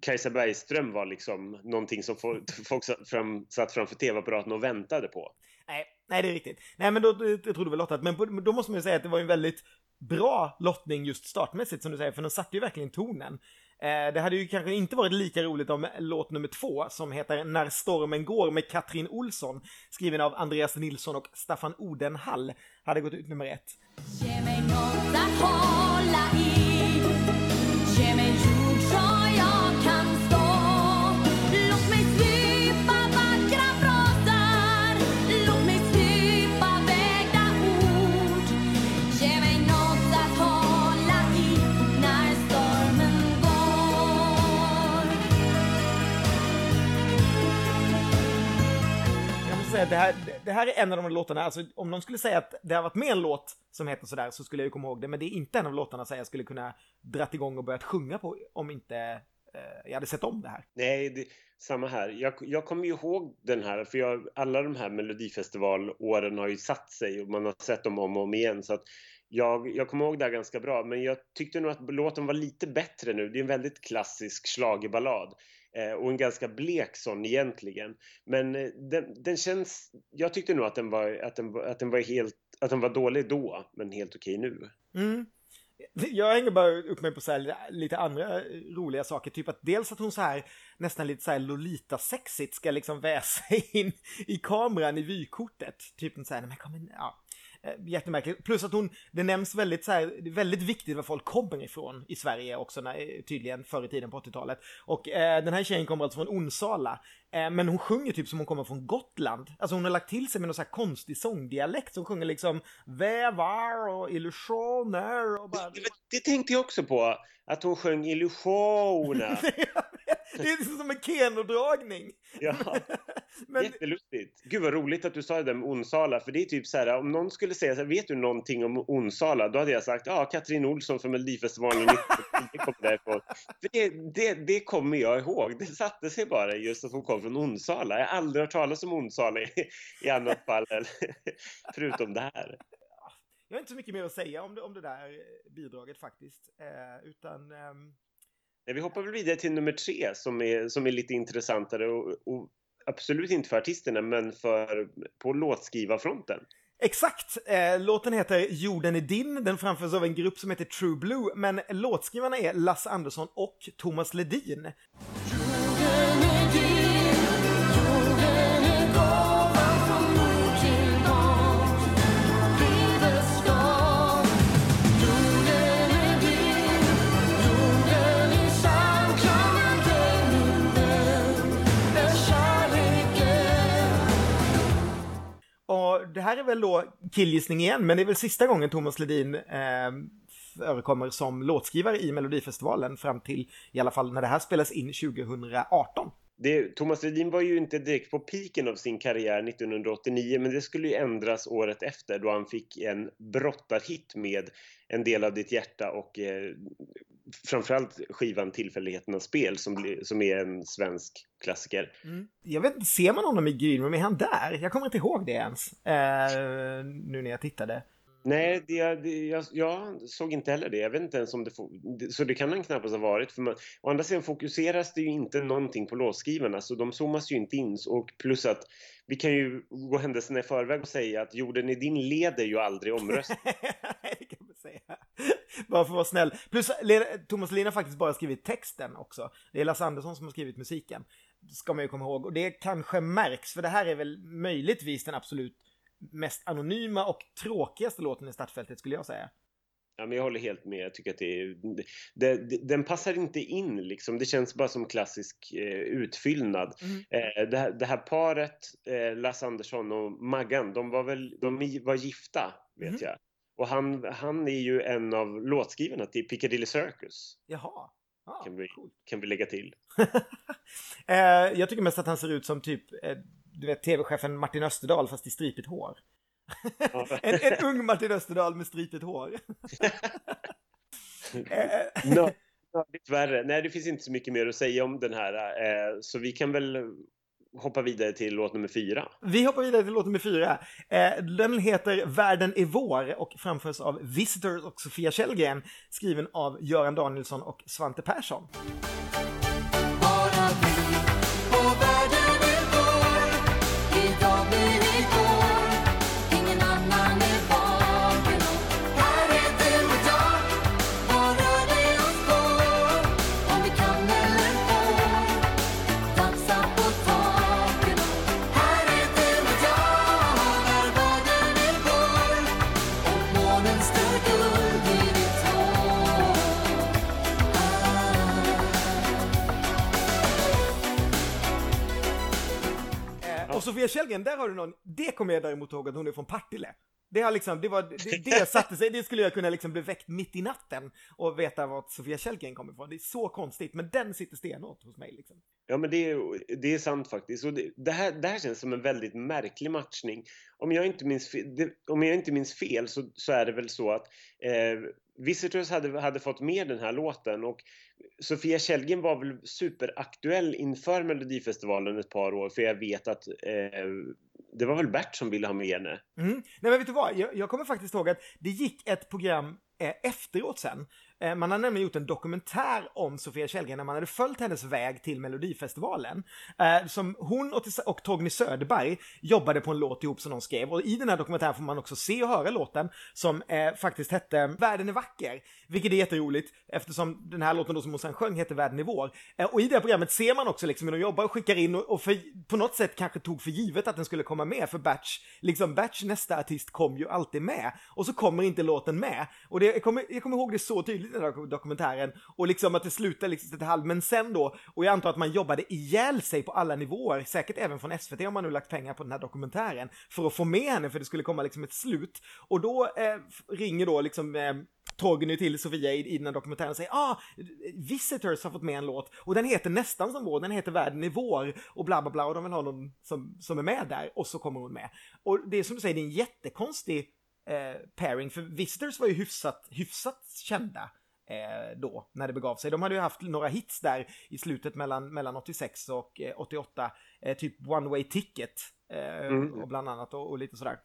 C: Kajsa Bergström var liksom någonting som *laughs* folk satt, fram, satt framför tv-apparaten och väntade på.
B: Nej, nej, det är riktigt. Nej, men då, jag tror du väl lottat. Men då måste man ju säga att det var en väldigt bra lottning just startmässigt som du säger, för de satte ju verkligen tonen. Eh, det hade ju kanske inte varit lika roligt om låt nummer två, som heter När stormen går med Katrin Olsson, skriven av Andreas Nilsson och Staffan Odenhall, hade gått ut nummer ett. Ge mig något att hålla i, ge mig säga att det här, det här är en av de låtarna, alltså om de skulle säga att det har varit med en låt som heter sådär så skulle jag ju komma ihåg det, men det är inte en av låtarna som jag skulle kunna dratt igång och börjat sjunga på om inte eh, jag hade sett om det här.
C: Nej, det, samma här. Jag, jag kommer ju ihåg den här, för jag, alla de här melodifestivalåren har ju satt sig och man har sett dem om och om igen. Så att jag, jag kommer ihåg det här ganska bra, men jag tyckte nog att låten var lite bättre nu. Det är en väldigt klassisk schlagerballad. Eh, och en ganska blek sån egentligen. Men eh, den, den, känns... Jag tyckte nog att den var, att den, att den var helt... Att den var dålig då, men helt okej nu.
B: Mm. Jag hänger bara upp mig på så här, lite andra eh, roliga saker. Typ att dels att hon så här nästan lite så här Lolita-sexigt ska liksom väsa *laughs* in i kameran i vykortet. Typ så här, men kom in, ja. Eh, jättemärkligt. Plus att hon, det nämns väldigt så här, väldigt viktigt var folk kommer ifrån i Sverige också, när, eh, tydligen förr i tiden på 80-talet. Och eh, den här tjejen kommer alltså från Onsala, eh, men hon sjunger typ som hon kommer från Gotland. Alltså hon har lagt till sig med någon så här konstig sångdialekt, hon sjunger liksom vävar och illusioner och bara...
C: Det, det tänkte jag också på, att hon sjöng illusioner. *laughs*
B: det är som en Keno-dragning.
C: Ja, *laughs* Men... jättelustigt. Gud vad roligt att du sa det där med Onsala, för det är typ så här, om någon skulle säga så här, vet du någonting om Onsala? Då hade jag sagt, ja, Katrin Olsson från Melodifestivalen 1989 kom därifrån. För det, det, det kommer jag ihåg, det satte sig bara just att hon kom från Onsala. Jag har aldrig hört talas om Onsala i, i annat fall, *laughs* förutom det här.
B: Jag har inte så mycket mer att säga om det, om det där bidraget faktiskt, eh, utan um
C: vi hoppar väl vidare till nummer tre som är, som är lite intressantare och, och absolut inte för artisterna men för, på låtskrivarfronten.
B: Exakt! Eh, låten heter Jorden är din, den framförs av en grupp som heter True Blue, men låtskrivarna är Lasse Andersson och Thomas Ledin. Det här är väl då killgissning igen, men det är väl sista gången Thomas Ledin eh, förekommer som låtskrivare i Melodifestivalen fram till i alla fall när det här spelas in 2018.
C: Det, Thomas Ledin var ju inte direkt på piken av sin karriär 1989 men det skulle ju ändras året efter då han fick en brottarhit med En del av ditt hjärta och eh, framförallt skivan Tillfälligheternas spel som, som är en svensk klassiker.
B: Mm. Jag vet inte, ser man honom i Green Room? Är han där? Jag kommer inte ihåg det ens. Eh, nu när jag tittade.
C: Nej, det, det, jag, jag, såg inte heller det. Jag vet inte ens om det... Så det kan han knappast ha varit. För man, å andra sidan fokuseras det ju inte någonting på låtskrivarna så de zoomas ju inte in. Och plus att vi kan ju gå händelserna i förväg och säga att jorden i din leder ju aldrig omröstning. *laughs*
B: bara för att vara snäll. Plus Thomas Lina har faktiskt bara skrivit texten också. Det är Lasse Andersson som har skrivit musiken. Ska man ju komma ihåg. Och det kanske märks, för det här är väl möjligtvis den absolut mest anonyma och tråkigaste låten i startfältet skulle jag säga.
C: Ja, men jag håller helt med. Jag tycker att det är, det, det, den passar inte in liksom. Det känns bara som klassisk eh, utfyllnad. Mm. Eh, det, här, det, här, paret, eh, Lasse Andersson och Maggan, de var väl de var gifta, vet mm. jag. Och han, han är ju en av låtskrivarna till Piccadilly Circus.
B: Jaha. Ah,
C: kan, vi,
B: cool.
C: kan vi lägga till. *laughs*
B: eh, jag tycker mest att han ser ut som typ, eh, du vet tv-chefen Martin Österdahl fast i stripigt hår. *laughs* en, en ung Martin Österdahl med stripigt hår. *laughs*
C: no, no, värre. Nej, det finns inte så mycket mer att säga om den här. Eh, så vi kan väl hoppa vidare till låt nummer fyra.
B: Vi hoppar vidare till låt nummer fyra. Eh, den heter Världen är vår och framförs av Visitors och Sofia Källgren, skriven av Göran Danielsson och Svante Persson. Sofia Källgren, där har du någon, det kommer jag däremot ihåg att hon är från Partille. Det har liksom, det var, det, det satte sig, det skulle jag kunna liksom bli väckt mitt i natten och veta vart Sofia Källgren kommer ifrån. Det är så konstigt, men den sitter stenhårt hos mig liksom.
C: Ja, men det är, det är sant faktiskt. Och det, det, här, det här känns som en väldigt märklig matchning. Om jag inte minns, det, om jag inte minns fel så, så är det väl så att eh, Visitors hade, hade fått med den här låten och Sofia Källgren var väl superaktuell inför Melodifestivalen ett par år för jag vet att eh, det var väl Bert som ville ha med henne.
B: Mm. Nej men vet du vad, jag, jag kommer faktiskt ihåg att det gick ett program eh, efteråt sen. Eh, man har nämligen gjort en dokumentär om Sofia Källgren när man hade följt hennes väg till Melodifestivalen. Eh, som hon och, Torgny Söderberg jobbade på en låt ihop som de skrev och i den här dokumentären får man också se och höra låten som eh, faktiskt hette Världen är vacker. Vilket är jätteroligt eftersom den här låten då som hon sen sjöng heter Världen är vår. Och i det här programmet ser man också liksom hur de jobbar och skickar in och, för, på något sätt kanske tog för givet att den skulle komma med för Batch, liksom Batch nästa artist kom ju alltid med och så kommer inte låten med. Och det, jag, kommer, jag kommer ihåg det så tydligt den här dokumentären och liksom att det slutar liksom till halv, men sen då, och jag antar att man jobbade ihjäl sig på alla nivåer, säkert även från SVT om man nu lagt pengar på den här dokumentären, för att få med henne för det skulle komma liksom ett slut. Och då eh, ringer då liksom eh, Torgny till Sofia i, i den här dokumentären och säger ah, Visitors har fått med en låt och den heter nästan som vår, den heter Världen i vår och bla bla bla och de vill ha någon som, som är med där och så kommer hon med. Och det är som du säger, det är en jättekonstig eh, pairing för Visitors var ju hyfsat, hyfsat kända eh, då när det begav sig. De hade ju haft några hits där i slutet mellan, mellan 86 och eh, 88, eh, typ One Way Ticket mm. och bland annat och, och lite sådär.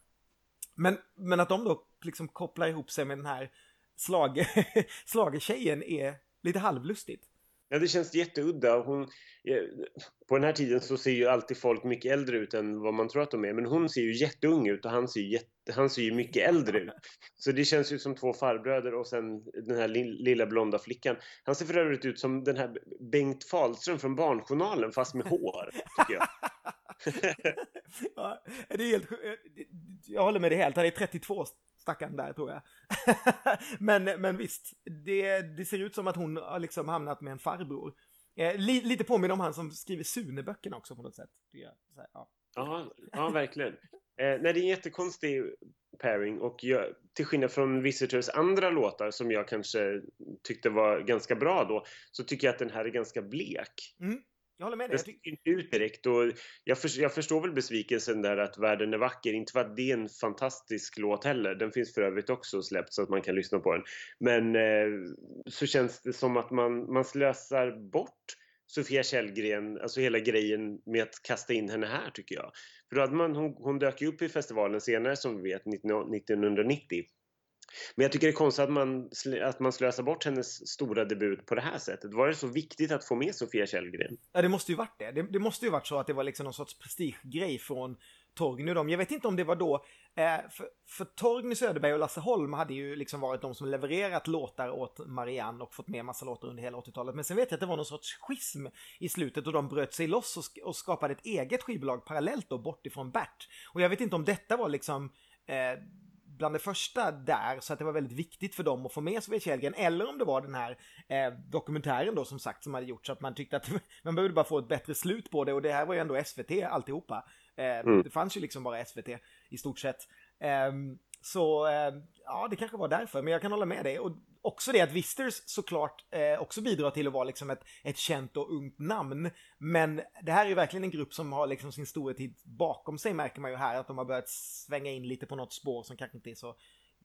B: Men, men att de då liksom kopplar ihop sig med den här slag, *laughs* är lite halvlustigt.
C: Ja, det känns jätteudda. Hon, på den här tiden så ser ju alltid folk mycket äldre ut än vad man tror att de är. Men hon ser ju jätteung ut och han ser ju, jätte, han ser ju mycket äldre ut. Så det känns ju som två farbröder och sen den här lilla blonda flickan. Han ser för övrigt ut som den här Bengt Fahlström från Barnjournalen fast med hår, tycker jag. *laughs*
B: ja, det är helt Jag håller med dig helt. Han är 32 stackaren där tror jag. *laughs* men, men visst, det, det ser ut som att hon har liksom hamnat med en farbror. Eh, li, lite påminner om han som skriver Sune-böckerna också på något sätt. Det, så här, ja.
C: ja. ja, verkligen. Eh, nej, det är en jättekonstig pairing och jag, till skillnad från Visitors andra låtar som jag kanske tyckte var ganska bra då så tycker jag att den här är ganska blek.
B: Mm. Jag håller med
C: dig. Den sticker inte ut direkt och jag, för, jag, förstår väl besvikelsen där att världen är vacker. Inte för att det är en fantastisk låt heller. Den finns för övrigt också släppt så att man kan lyssna på den. Men eh, så känns det som att man, man slösar bort Sofia Källgren, alltså hela grejen med att kasta in henne här tycker jag. För då hade man, hon, hon dök ju upp i festivalen senare som vi vet, 1990. Men jag tycker det är konstigt att man, att man slösar bort hennes stora debut på det här sättet. Var det så viktigt att få med Sofia Källgren?
B: Ja, det måste ju varit det. det. Det, måste ju varit så att det var liksom någon sorts prestigegrej från Torgny och dem. Jag vet inte om det var då, eh, för, för Torgny Söderberg och Lasse Holm hade ju liksom varit de som levererat låtar åt Marianne och fått med massa låtar under hela 80-talet. Men sen vet jag att det var någon sorts schism i slutet och de bröt sig loss och, och skapade ett eget skivbolag parallellt då bort ifrån Bert. Och jag vet inte om detta var liksom eh, bland det första där så att det var väldigt viktigt för dem att få med Sofia Källgren eller om det var den här eh, dokumentären då som sagt som hade gjort så att man tyckte att *laughs* man behövde bara få ett bättre slut på det och det här var ju ändå SVT alltihopa. Eh, mm. Det fanns ju liksom bara SVT i stort sett. Eh, Så ja, det kanske var därför, men jag kan hålla med dig. Och också det att Visters såklart eh, också bidrar till att vara liksom ett, ett känt och ungt namn. Men det här är ju verkligen en grupp som har liksom sin storhetid bakom sig märker man ju här. Att de har börjat svänga in lite på något spår som kanske inte är så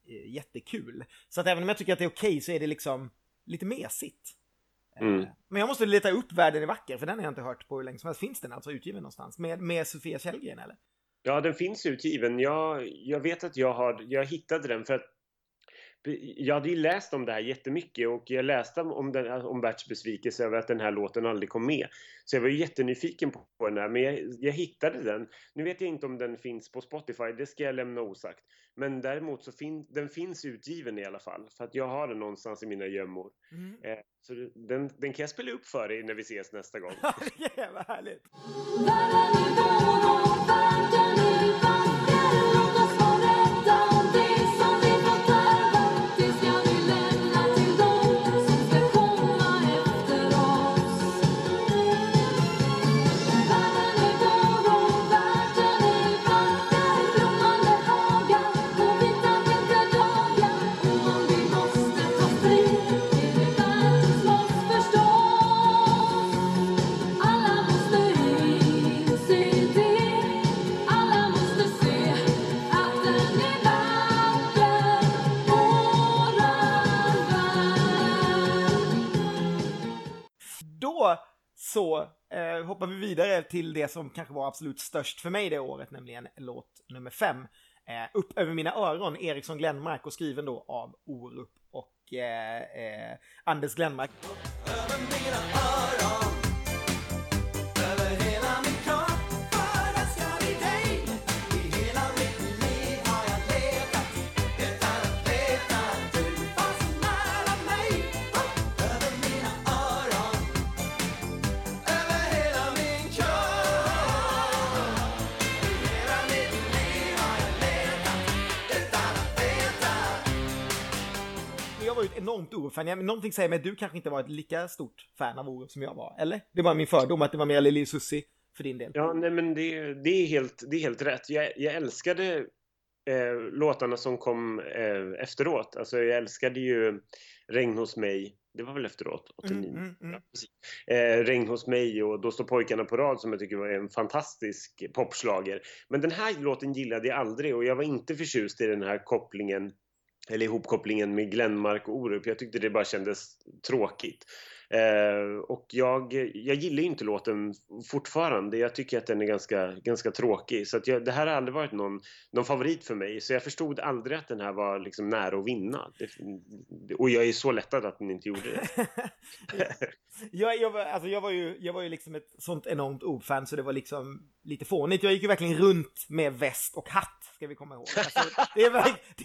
B: eh, jättekul. Så att även om jag tycker att det är okej okay, så är det liksom lite mesigt. Mm. Men jag måste leta upp Världen är vacker, för den har jag inte hört på hur länge som helst. Finns den alltså utgiven någonstans? Med, med Sofia Källgren eller?
C: Ja, den finns utgiven. Jag, jag vet att jag, har, jag hittade den för att jag hade ju läst om det här jättemycket och jag läste om, den, om Berts besvikelse över att den här låten aldrig kom med. Så jag var ju jättenyfiken på den här, men jag, jag, hittade den. Nu vet jag inte om den finns på Spotify, det ska jag lämna osagt. Men däremot så fin, den finns utgiven i alla fall, för att jag har den någonstans i mina gömmor. Mm. Eh, så den, den kan jag spela upp för dig när vi ses nästa gång. *laughs*
B: vad härligt! Så eh, hoppar vi vidare till det som kanske var absolut störst för mig det året, nämligen låt nummer fem. Eh, upp över mina öron, Eriksson Glenmark och skriven då av Orup och eh, eh Anders Glenmark. Upp över mina öron enormt Orup-fan. Någonting säger mig att du kanske inte var ett lika stort fan av Orup som jag var, eller? Det var min fördom att det var mer Lili Susi för din del.
C: Ja, nej men det, det, är, helt, det är helt rätt. Jag, jag älskade eh, låtarna som kom eh, efteråt. Alltså jag älskade ju Regn hos mig. Det var väl efteråt? 89? Mm, mm, mm. Ja, eh, Regn hos mig och Då står pojkarna på rad som jag tycker var en fantastisk popslager. Men den här låten gillade jag aldrig och jag var inte förtjust i den här kopplingen eller ihopkopplingen med Glenmark och Orup. Jag tyckte det bara kändes tråkigt. Eh, och jag, jag gillar inte låten fortfarande. Jag tycker att den är ganska, ganska tråkig. Så att jag, det här har aldrig varit någon, någon favorit för mig. Så jag förstod aldrig att den här var liksom nära att vinna. Det, och jag är så lättad att den inte gjorde det. *laughs*
B: jag, jag, var, alltså jag, var ju, jag var ju liksom ett sånt enormt ordfan så det var liksom lite fånigt. Jag gick ju verkligen runt med väst och hatt, ska vi komma ihåg. Alltså, det, är,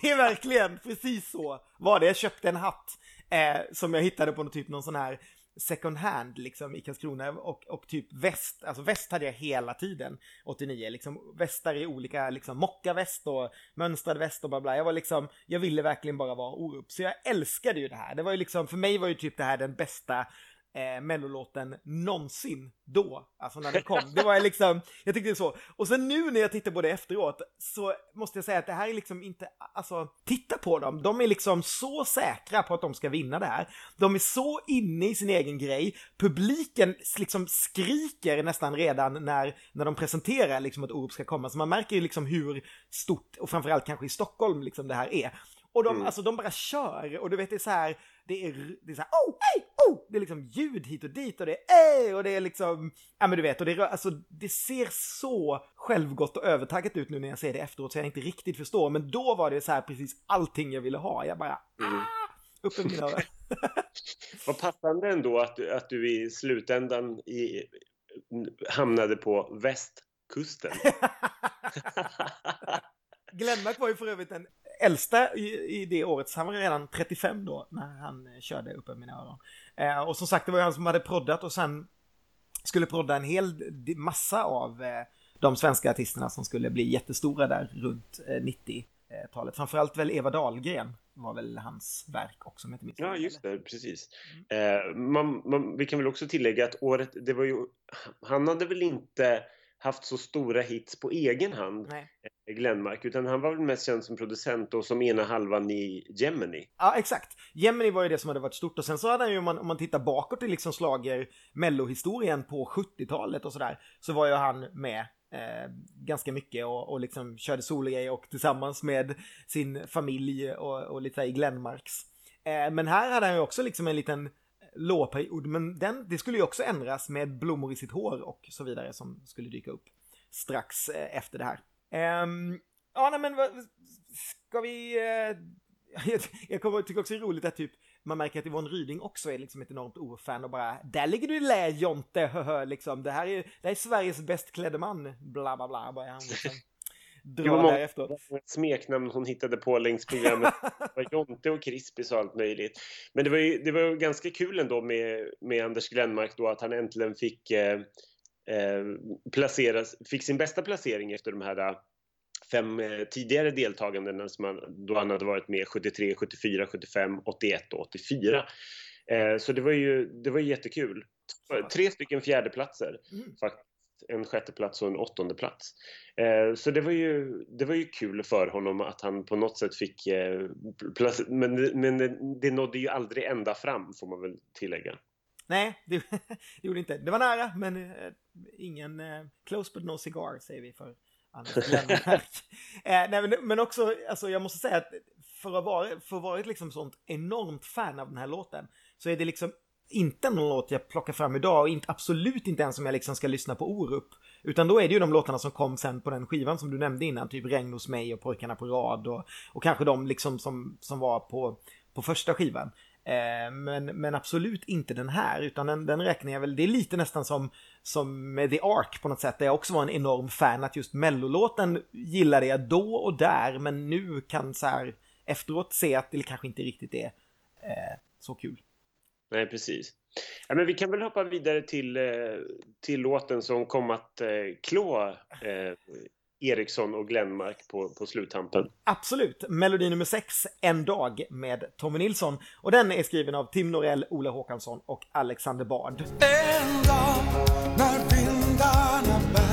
B: det är verkligen precis så var det. Jag köpte en hatt eh, som jag hittade på någon typ någon sån här second hand liksom i Karlskrona och, och typ väst, alltså väst hade jag hela tiden 89, liksom västar i olika liksom mockaväst och mönstrad väst och bla bla. Jag var liksom, jag ville verkligen bara vara Orup, så jag älskade ju det här. Det var ju liksom, för mig var ju typ det här den bästa eh, mellolåten någonsin då, alltså när den kom. Det var liksom, jag tyckte det så. Och sen nu när jag tittar på det efteråt så måste jag säga att det här är liksom inte, alltså titta på dem, de är liksom så säkra på att de ska vinna det här. De är så inne i sin egen grej, publiken liksom skriker nästan redan när, när de presenterar liksom att Orup ska komma, så man märker ju liksom hur stort, och framförallt kanske i Stockholm liksom det här är. Och de, mm. alltså, de bara kör och du vet det är så här, det är, det är så här, oh, hey, oh! Det är liksom ljud hit och dit och det är eh, och det är liksom, ja men du vet, och det, alltså, det ser så självgott och övertaggat ut nu när jag ser det efteråt så jag inte riktigt förstår, men då var det så här precis allting jag ville ha. Jag bara, mm. ah! Upp mina öron. *laughs*
C: Vad passande ändå att, att du i slutändan i, hamnade på västkusten. *laughs*
B: Glenmark var ju för övrigt en äldsta i, i det året, så han var redan 35 då när han eh, körde uppe mina öron. Eh, och som sagt, det var ju han som hade proddat och sen skulle prodda en hel massa av eh, de svenska artisterna som skulle bli jättestora där runt eh, 90-talet. Framförallt väl Eva Dahlgren var väl hans verk också om jag inte minns
C: Ja, just det, precis. Mm. Eh, man, man, vi kan väl också tillägga att året, det var ju, han hade väl inte haft så stora hits på egen hand,
B: Nej.
C: eh, Glenmark, utan han var väl mest känd som producent och som ena halvan i Gemini.
B: Ja, exakt. Gemini var ju det som hade varit stort och sen så hade han ju, om man, om man tittar bakåt i liksom slager mellohistorien på 70-talet och sådär, så var ju han med eh, ganska mycket och, och liksom körde sologrejer och tillsammans med sin familj och, och lite i Glenmarks. Eh, men här hade han ju också liksom en liten lårperiod, men den, det skulle ju också ändras med blommor i sitt hår och så vidare som skulle dyka upp strax eh, efter det här. Um, ja, nej men vad, ska vi... Uh, *laughs* jag, jag kommer, tycker också det är roligt att typ man märker att Yvonne Ryding också är liksom ett enormt orfan och bara där ligger du i lä Jonte, *laughs* liksom det här är, det här är Sveriges bäst klädde man, bla bla bla, bara han liksom-
C: liksom
B: Det
C: var många
B: därefter.
C: smeknamn hon hittade på längs programmet. Det var Jonte och Crispis och allt möjligt. Men det var ju det var ju ganska kul ändå med, med Anders Glenmark då att han äntligen fick eh, eh, placeras, fick sin bästa placering efter de här fem eh, tidigare deltagandena som han, då han hade varit med 73, 74, 75, 81 och 84. Eh, så det var ju det var jättekul. Tre stycken fjärdeplatser
B: Mm.
C: faktiskt. En sjätteplats och en åttonde plats. Eh, så det var, ju, det var ju kul för honom att han på något sätt fick eh, plats, men, men det, nådde ju aldrig ända fram får man väl tillägga.
B: Nej, det, det *laughs* gjorde inte. Det var nära, men eh, ingen close but no cigar säger vi för Anders *laughs* eh, nej, men, men också, alltså jag måste säga att för att vara, för att vara ett liksom sånt enormt fan av den här låten så är det liksom inte någon låt jag plockar fram idag och inte, absolut inte ens om jag liksom ska lyssna på Orup. Utan då är det ju de låtarna som kom sen på den skivan som du nämnde innan, typ Regn hos mig och Pojkarna på rad och, och kanske de liksom som, som var på, på första skivan. Eh, men, men absolut inte den här, utan den, den räknar jag väl, det är lite nästan som, som med The Ark på något sätt, där jag också var en enorm fan, att just mellolåten gillade jag då och där, men nu kan så här efteråt se att det kanske inte riktigt är eh, så kul.
C: Nej, precis. Ja, men vi kan väl hoppa vidare till, eh, till låten som kom att eh, klå eh, Eriksson och Glenmark på, på sluttampen.
B: Absolut. Melodi nummer 6, En dag med Tommy Nilsson. Och den är skriven av Tim Norell, Ola Håkansson och Alexander Bard.
D: En dag när vindarna bär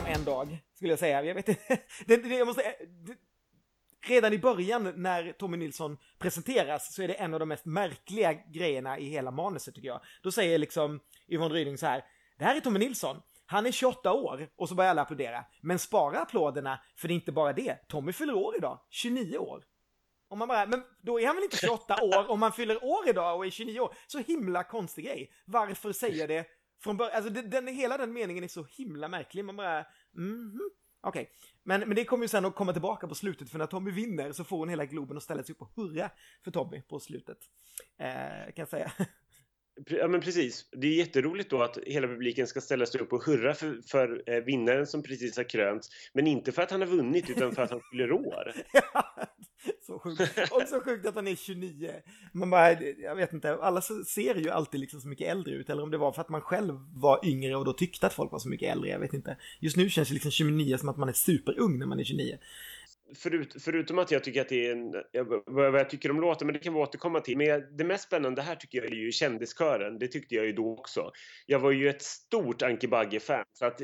B: om En dag, skulle jag säga. Jag vet inte. *laughs* Det, det, jag måste, det, redan i början när Tommy Nilsson presenteras så är det en av de mest märkliga grejerna i hela manuset tycker jag. Då säger liksom Yvonne Ryding så här. Det här är Tommy Nilsson. Han är 28 år och så börjar alla applådera. Men spara applåderna för det är inte bara det. Tommy fyller år idag. 29 år. Om man bara, men då är han väl inte 28 år om man fyller år idag och är 29 år. Så himla konstig grej. Varför säger det från början? Alltså den, den, hela den meningen är så himla märklig. Man bara, mhm. Okej, men, men det kommer ju sen att komma tillbaka på slutet för när Tommy vinner så får hon hela Globen att ställa sig upp och hurra för Tommy på slutet. Eh, kan jag säga.
C: Ja, men precis. Det är jätteroligt då att hela publiken ska ställa sig upp och hurra för, för eh, vinnaren som precis har krönts. Men inte för att han har vunnit utan för att han fyller år. *laughs*
B: så sjukt. Och så sjukt att han är 29. Man bara, eh, jag vet inte, alla ser ju alltid liksom så mycket äldre ut. Eller om det var för att man själv var yngre och då tyckte att folk var så mycket äldre, jag vet inte. Just nu känns det liksom 29 som att man är superung när man är 29.
C: Förut, förutom att jag tycker att det är en, vad jag tycker om låten, men det kan vi återkomma till. Men det mest spännande här tycker jag är ju kändiskören. Det tyckte jag ju då också. Jag var ju ett stort Anki Bagge-fan. Så att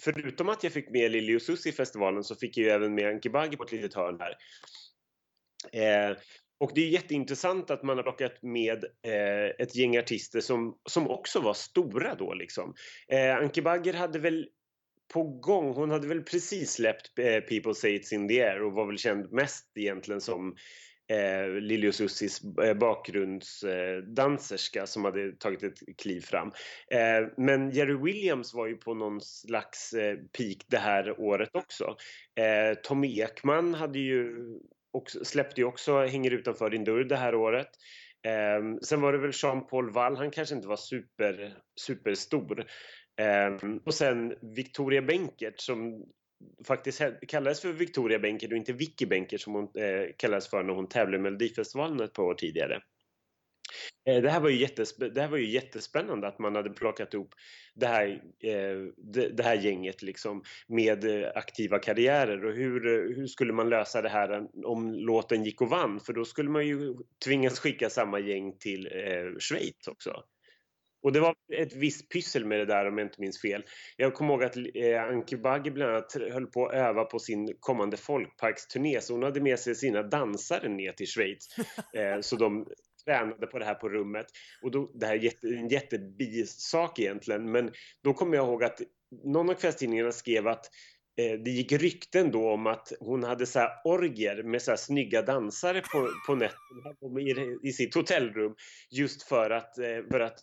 C: förutom att jag fick med Lili och Susie i festivalen så fick jag ju även med Anki Bagge på ett litet hörn här. Eh, och det är jätteintressant att man har plockat med eh, ett gäng artister som, som också var stora då liksom. Eh, Anki Bagger hade väl på gång, hon hade väl precis släppt eh, People Say It's In The Air och var väl känd mest egentligen som eh, Lili och Sussies eh, bakgrundsdanserska eh, som hade tagit ett kliv fram. Eh, men Jerry Williams var ju på någon slags eh, peak det här året också. Eh, Tom Ekman hade ju också, släppte ju också Hänger utanför din dörr det här året. Eh, sen var det väl Jean-Paul Wall, han kanske inte var super, superstor. Eh, och sen Victoria Benkert som faktiskt kallades för Victoria Benkert och inte Vicky Benkert som hon eh, kallades för när hon tävlade i Melodifestivalen ett par år tidigare. Eh, det här, var ju det här var ju jättespännande att man hade plockat ihop det här, eh, det här gänget liksom med eh, aktiva karriärer och hur, eh, hur skulle man lösa det här om låten gick och vann? För då skulle man ju tvingas skicka samma gäng till eh, Schweiz också. Och det var ett visst pyssel med det där om jag inte minns fel. Jag kommer ihåg att eh, Anki Bagge bland annat höll på att öva på sin kommande folkparksturné så hon hade med sig sina dansare ner till Schweiz. *laughs* Eh, så de tränade på det här på rummet. Och då, det här är jätte, en jättebisak egentligen, men då kommer jag ihåg att någon av kvällstidningarna skrev att Eh, det gick rykten då om att hon hade så här orger med så här snygga dansare på, på nätterna. I, i sitt hotellrum just för att, eh, för att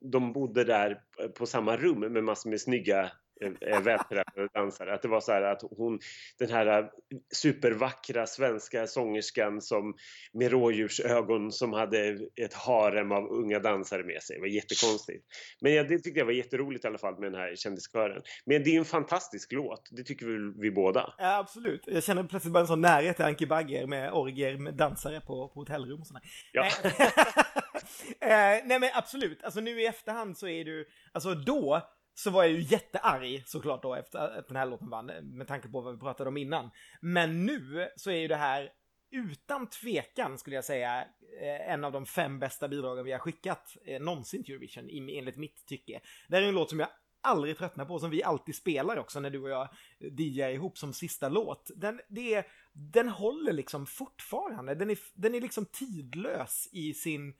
C: de bodde där på samma rum med massor med snygga Eh, vältränade dansare. Att det var så här att hon, den här eh, supervackra svenska sångerskan som med rådjursögon som hade ett harem av unga dansare med sig. Det var jättekonstigt. Men ja, det tyckte jag var jätteroligt i alla fall med den här kändiskören. Men det är en fantastisk låt. Det tycker vi, vi båda.
B: Ja, absolut. Jag känner plötsligt bara en sån närhet till Anki Bagger med orger med dansare på, på hotellrum och sådär. Ja. eh, *laughs* nej men absolut, alltså nu i efterhand så är du, alltså då så var jag ju jättearg såklart då efter att den här låten vann, med tanke på vad vi pratade om innan. Men nu så är ju det här utan tvekan skulle jag säga eh, en av de fem bästa bidragen vi har skickat eh, någonsin till Eurovision enligt mitt tycke. Det här är en låt som jag aldrig tröttnar på, som vi alltid spelar också när du och jag DJar ihop som sista låt. Den, det är, den håller liksom fortfarande, den är, den är liksom tidlös i sin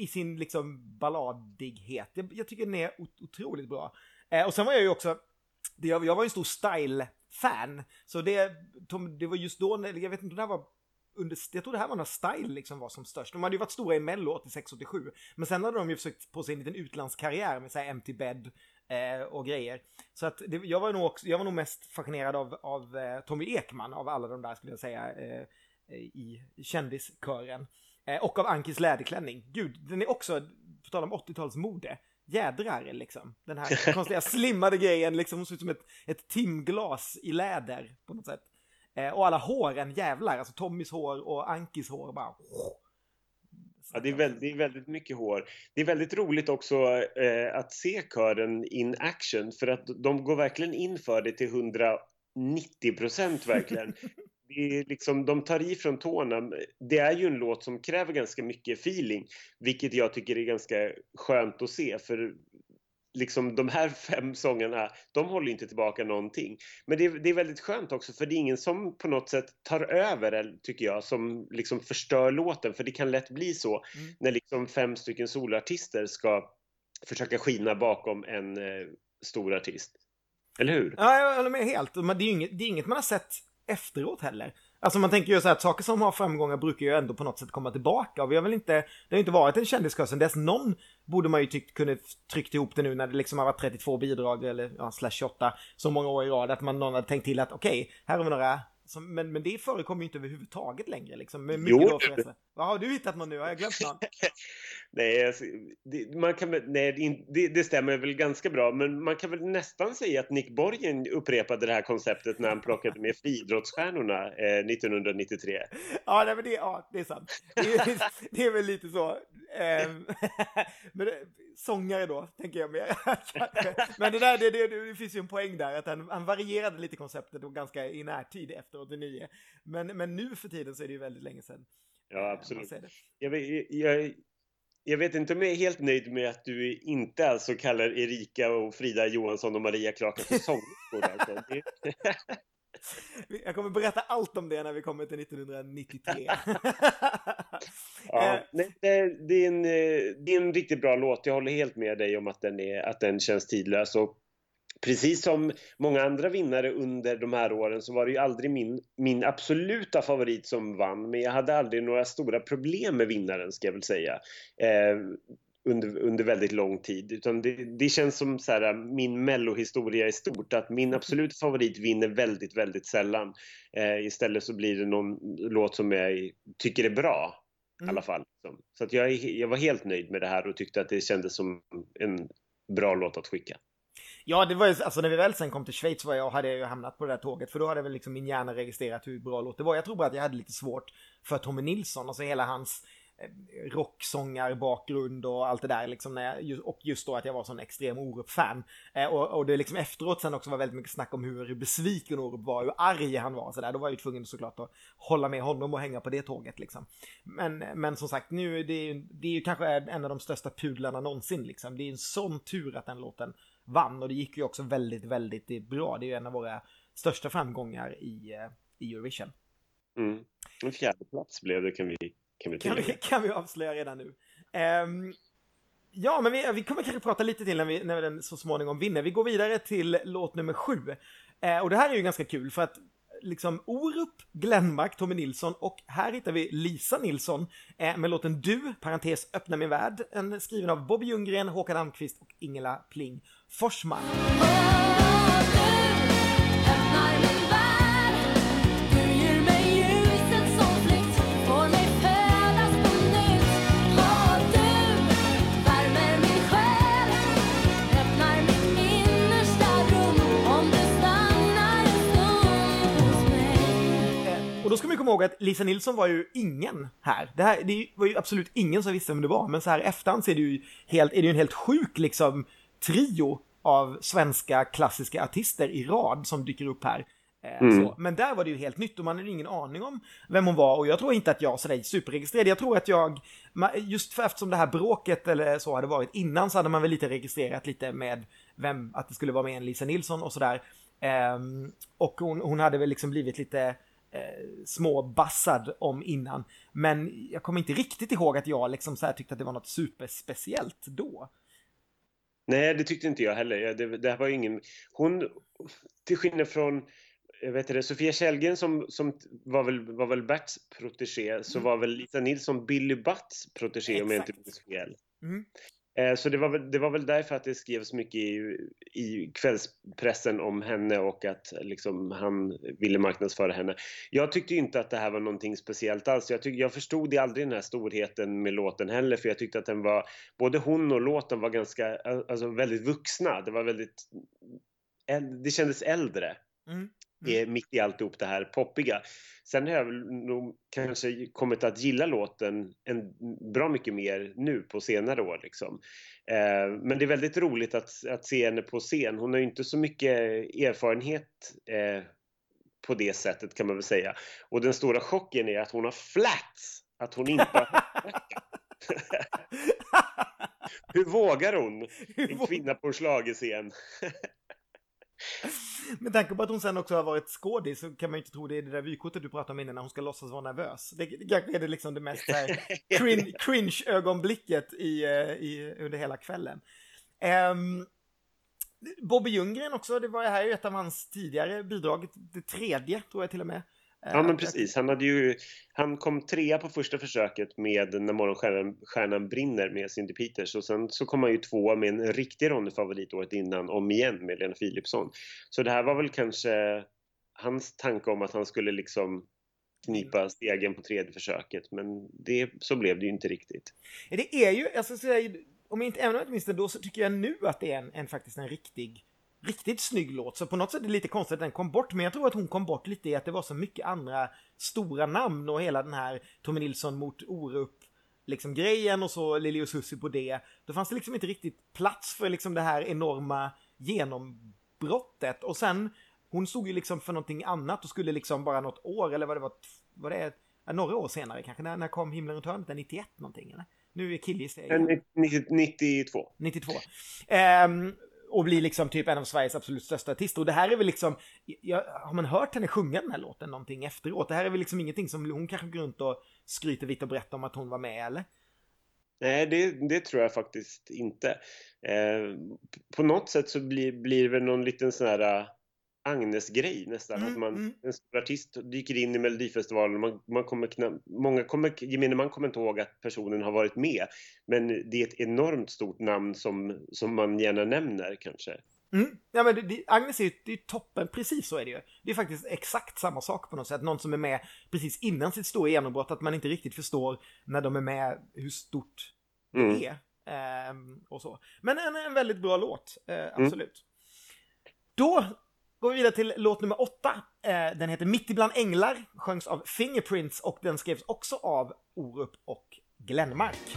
B: i sin liksom balladighet. Jag, jag tycker den är otroligt bra. Eh, och sen var jag ju också, det, jag, jag var ju en stor style-fan. Så det, det var just då, jag vet inte det här var under, jag tror det här var när Style liksom var som störst. De hade ju varit stora i Mello 86-87. Men sen hade de ju försökt på sig en liten utlandskarriär med såhär Empty Bed eh, och grejer. Så att det, jag, var nog också, jag var nog mest fascinerad av, av eh, Tommy Ekman av alla de där skulle jag säga eh, i kändiskören. Eh, och av Ankis läderklänning. Gud, den är också, på tal om 80-talsmode, jädrar liksom. Den här *laughs* konstiga slimmade grejen, liksom, hon ser ut som ett, ett timglas i läder på något sätt. Eh, och alla håren, jävlar, alltså Tommys hår och Ankis hår bara...
C: Ja, det är, väldigt, det är väldigt mycket hår. Det är väldigt roligt också eh, att se kören in action för att de går verkligen in för det till 190 procent verkligen. *laughs* det liksom, de tar i från tårna. Det är ju en låt som kräver ganska mycket feeling, vilket jag tycker är ganska skönt att se. För liksom de här *laughs* fem sångerna, de håller inte tillbaka någonting. Men det är, det är väldigt skönt också för det är ingen som på något sätt tar över, tycker jag, som liksom förstör låten. För det kan lätt bli så mm. när liksom fem stycken solartister ska försöka skina bakom en eh, stor artist. Eller hur?
B: Ja, jag håller med helt. Det är, inget, det är inget man har sett efteråt heller. Alltså man tänker ju så här att saker som har framgångar brukar ju ändå på något sätt komma tillbaka. Och vi har väl inte, det har inte varit en kändiskör sen dess. Någon borde man ju tyckt kunde tryckt ihop det nu när det liksom har varit 32 bidrag eller ja, slash 28 så många år i rad. Att man någon hade tänkt till att okej, okay, här har vi några som, men, men det förekommer ju inte överhuvudtaget längre liksom. Med mycket jo, Vad har du hittat någon nu? Har jag glömt någon? *laughs*
C: nej, alltså, det, man kan, nej det, det, stämmer väl ganska bra, men man kan väl nästan säga att Nick Borgen upprepade det här konceptet när han plockade med friidrottsstjärnorna eh, 1993.
B: Ja, nej, men det, ja, det är sant. Det är, *laughs* det är väl lite så. Ehm, *laughs* men det, sångare då, tänker jag mer. men det, där, det, det, det, finns ju en poäng där, att han, han varierade lite konceptet och ganska i närtid efter 89. Men, men nu för tiden så är det ju väldigt länge sedan.
C: Ja, absolut. Jag, jag, jag vet inte om jag är helt nöjd med att du inte alltså kallar Erika och Frida Johansson och Maria Klaka för sångerskor. Alltså. *laughs*
B: Jag kommer berätta allt om det när vi kommer till 1993. *laughs* *laughs*
C: ja, nej, det, är en, det är en riktigt bra låt. Jag håller helt med dig om att den, är, att den känns tidlös. Och precis som många andra vinnare under de här åren så var det ju aldrig min, min absoluta favorit som vann. Men jag hade aldrig några stora problem med vinnaren ska jag väl säga. Eh, under, under väldigt lång tid. Utan det, det känns som så här, min mellohistoria i stort, att min absoluta favorit vinner väldigt, väldigt sällan. Eh, istället så blir det någon låt som jag tycker är bra. Mm. I alla fall. Så att jag, jag var helt nöjd med det här och tyckte att det kändes som en bra låt att skicka.
B: Ja, det var ju, alltså när vi väl sen kom till Schweiz var jag, hade jag ju hamnat på det där tåget, för då hade väl liksom min hjärna registrerat hur bra låt det var. Jag tror bara att jag hade lite svårt för Tommy Nilsson, alltså hela hans eh, rocksångarbakgrund och allt det där liksom. När jag, och just då att jag var sån extrem Orup-fan. Eh, och, och det liksom efteråt sen också var väldigt mycket snack om hur besviken Orup var, hur arg han var så där. Då var jag ju tvungen såklart att hålla med honom och hänga på det tåget liksom. Men, men som sagt, nu det är det är ju kanske en av de största pudlarna någonsin liksom. Det är en sån tur att den låten vann och det gick ju också väldigt, väldigt bra. Det är ju en av våra största framgångar i, eh, i Eurovision.
C: Mm. En fjärde plats blev det kan vi kan vi,
B: kan vi, kan vi avslöja redan nu. Um, ja, men vi, vi kommer kanske prata lite till när, vi, när den så småningom vinner. Vi går vidare till låt nummer sju. Uh, och det här är ju ganska kul för att liksom Orup, Glenmark, Tommy Nilsson och här hittar vi Lisa Nilsson eh, med låten Du, parentes öppna min värld, en skriven av Bobby Ljunggren, Håkan Almqvist och Ingela Pling Forsman. Och då ska man komma ihåg att Lisa Nilsson var ju ingen här. Det, här, det var ju absolut ingen som visste vem det var, men så här efterhand så är det ju, helt, är det ju en helt sjuk liksom trio av svenska klassiska artister i rad som dyker upp här. Eh, mm. Men där var det ju helt nytt och man hade ingen aning om vem hon var och jag tror inte att jag sådär superregistrerad. Jag tror att jag, just för eftersom det här bråket eller så hade varit innan så hade man väl lite registrerat lite med vem, att det skulle vara med en Lisa Nilsson och sådär. Um, och hon, hon hade väl liksom blivit lite eh, småbassad om innan. Men jag kommer inte riktigt ihåg att jag liksom så här tyckte att det var något superspeciellt då.
C: Nej, det tyckte inte jag heller. Det, det var ingen... Hon, till skillnad från vet det, Sofia Källgren som, som var, väl, var väl Berts protégé, så mm. var väl Lisa Nilsson Billy Butts protégé om jag inte minns fel. Mm. Eh, så det var, väl, det var väl därför att det skrevs mycket i, i kvällspressen om henne och att liksom, han ville marknadsföra henne. Jag tyckte inte att det här var någonting speciellt alls. Jag, tyck, jag förstod aldrig den här storheten med låten heller för jag tyckte att den var, både hon och låten var ganska, alltså väldigt vuxna. Det var väldigt, det kändes äldre. Mm är mitt i alltihop det här poppiga. Sen har jag nog kanske kommit att gilla låten en, bra mycket mer nu på senare år. Liksom. Eh, men det är väldigt roligt att, att se henne på scen. Hon har ju inte så mycket erfarenhet eh, på det sättet kan man väl säga. Och den stora chocken är att hon har flats! Att hon inte har *laughs* Hur vågar hon? En kvinna på en schlagerscen. *laughs*
B: Med tanke på att hon sen också har varit skådis så kan man ju inte tro det är det där vykortet du pratade om innan när hon ska låtsas vara nervös. Det, det kanske är det liksom det mest *laughs* cringe, cringe-ögonblicket i, eh, i, under hela kvällen. Um, Bobby Ljunggren också, det var här ju ett av hans tidigare bidrag, det tredje tror jag till och med.
C: Ja men precis, han, hade ju, han kom trea på första försöket med När morgonstjärnan stjärnan brinner med Cindy Peters och sen så kom han ju tvåa med en riktig Ronny-favorit året innan, om igen med Lena Philipsson. Så det här var väl kanske hans tanke om att han skulle liksom knipa stegen på tredje försöket men det, så blev det ju inte riktigt.
B: Det är ju, alltså, om inte, även om jag inte minns det då så tycker jag nu att det är en, en faktiskt en riktig riktigt snygg låt. Så på något sätt är det lite konstigt att den kom bort. Men jag tror att hon kom bort lite i att det var så mycket andra stora namn och hela den här Tommy Nilsson mot Orup liksom grejen och så Lili och Susie på det. Då fanns det liksom inte riktigt plats för liksom det här enorma genombrottet. Och sen, hon stod ju liksom för någonting annat och skulle liksom bara något år eller vad det var, vad det är, några år senare kanske, när, när kom Himlen runt hörnet? 91 någonting eller? Nu är killgissar
C: jag 92.
B: 92. Um, och blir liksom typ en av Sveriges absolut största artister. Och det här är väl liksom, jag, har man hört henne sjunga den här låten någonting efteråt? Det här är väl liksom ingenting som hon kanske går runt och skryter vitt och brett om att hon var med eller?
C: Nej, det, det tror jag faktiskt inte. Eh, på något sätt så blir, blir det väl någon liten sån här Agnes-grej nästan.
B: Mm,
C: att man,
B: mm.
C: en stor artist dyker in i Melodifestivalen och man, man kommer knappt, många kommer, gemene man kommer inte ihåg att personen har varit med. Men det är ett enormt stort namn som, som man gärna nämner kanske.
B: Mm. Ja, men det, det, Agnes är ju det är toppen, precis så är det ju. Det är faktiskt exakt samma sak på något sätt. Någon som är med precis innan sitt stora genombrott, att man inte riktigt förstår när de är med hur stort det
C: Mm.
B: är. Ehm, och så. Men en, en väldigt bra låt, eh, absolut. Då går vi vidare till låt nummer åtta. Eh, den heter Mitt ibland änglar, sjöngs av Fingerprints och den skrevs också av Orup och Glenmark.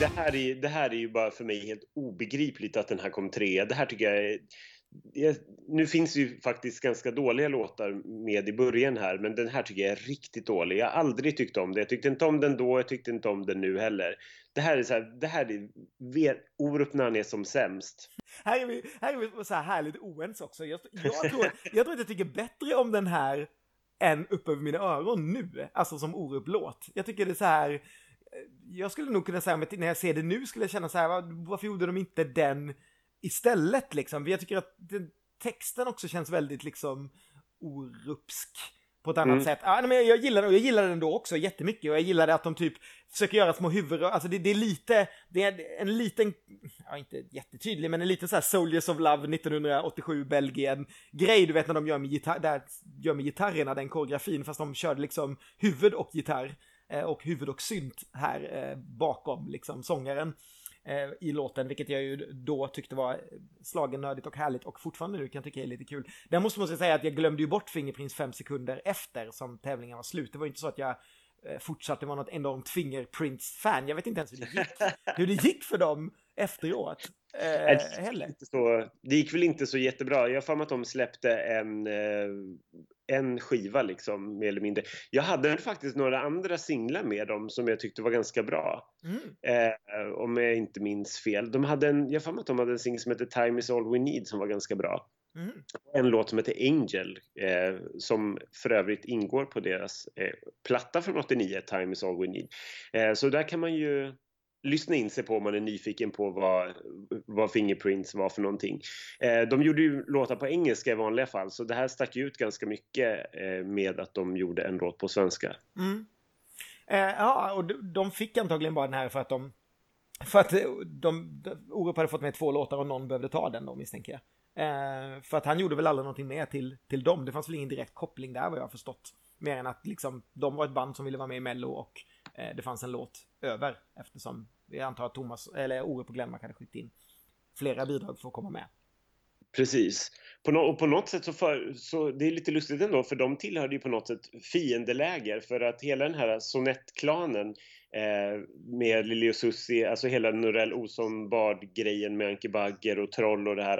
D: Det,
C: här är, det här är ju bara för mig helt obegripligt att den här kom trea. Det här tycker jag är... jag- Nu finns ju faktiskt ganska dåliga låtar med i början här, men den här tycker jag är riktigt dålig. Jag har aldrig tyckt om det. Jag tyckte inte om den då, jag tyckte inte om den nu heller. Det här är så här, det här är Orup när han är som sämst.
B: Här är vi, här är vi så här härligt oense också. Jag, jag, tror, jag tror att jag tycker bättre om den här än upp över mina öron nu. Alltså som Orup-låt. Jag tycker det är så här. Jag skulle nog kunna säga, när jag ser det nu skulle jag känna så här, "Va- varför gjorde de inte den istället liksom? För jag tycker att den, texten också känns väldigt liksom orupsk på ett annat
C: Mm.
B: sätt. Ja, nej, men jag, gillar den jag gillar den då också jättemycket och jag gillade att de typ försöker göra små huvudrör, alltså det, det är lite, det är en liten, ja inte jättetydlig, men en liten så här Soldiers of Love 1987 Belgien grej, du vet när de gör med, gitarr, där, gör med gitarrerna, den koreografin, fast de körde liksom huvud och gitarr och huvud och synt här eh, bakom liksom sångaren eh, i låten, vilket jag ju då tyckte var slagenördigt och härligt och fortfarande nu kan tycka är lite kul. Där måste man säga att jag glömde ju bort Fingerprints fem sekunder efter som tävlingen var slut. Det var ju inte så att jag eh, fortsatte vara något enormt Fingerprints-fan. Jag vet inte ens hur det gick, *laughs* hur det gick för dem efteråt. Eh,
C: Det gick så, det gick väl inte så jättebra. Jag har för mig att de släppte en, eh, en skiva liksom, mer eller mindre. Jag hade faktiskt några andra singlar med dem som jag tyckte var ganska bra.
B: Mm.
C: Eh, om jag inte minns fel. De hade en, jag har att de hade en singel som heter Time is all we need som var ganska bra.
B: Mm.
C: En låt som heter Angel eh, som för övrigt ingår på deras eh, platta från 89, Time is all we need. Eh, så där kan man ju lyssna in sig på om man är nyfiken på vad, vad Fingerprints var för någonting. Eh, de gjorde ju låtar på engelska i vanliga fall så det här stack ju ut ganska mycket eh, med att de gjorde en låt på svenska.
B: Mm. Eh, ja, och de, de fick antagligen bara den här för att de... För att eh, de, de, Orup hade fått med två låtar och någon behövde ta den då misstänker jag. Eh, för att han gjorde väl aldrig någonting mer till, till dem. Det fanns väl ingen direkt koppling där vad jag har förstått. Mer än att liksom, de var ett band som ville vara med i Mello och Eh, det fanns en låt över. Eftersom jag antar att Thomas, eller Orup och Glenmark hade skickat in flera bidrag för att komma med.
C: Precis. På no och på något sätt så, för, så det är lite lustigt ändå för de tillhörde ju på något sätt fiendeläger för att hela den här sonettklanen eh, med Lili och Susie, alltså hela Norell Olsson Bard-grejen med Anke Bagger och Troll och det här.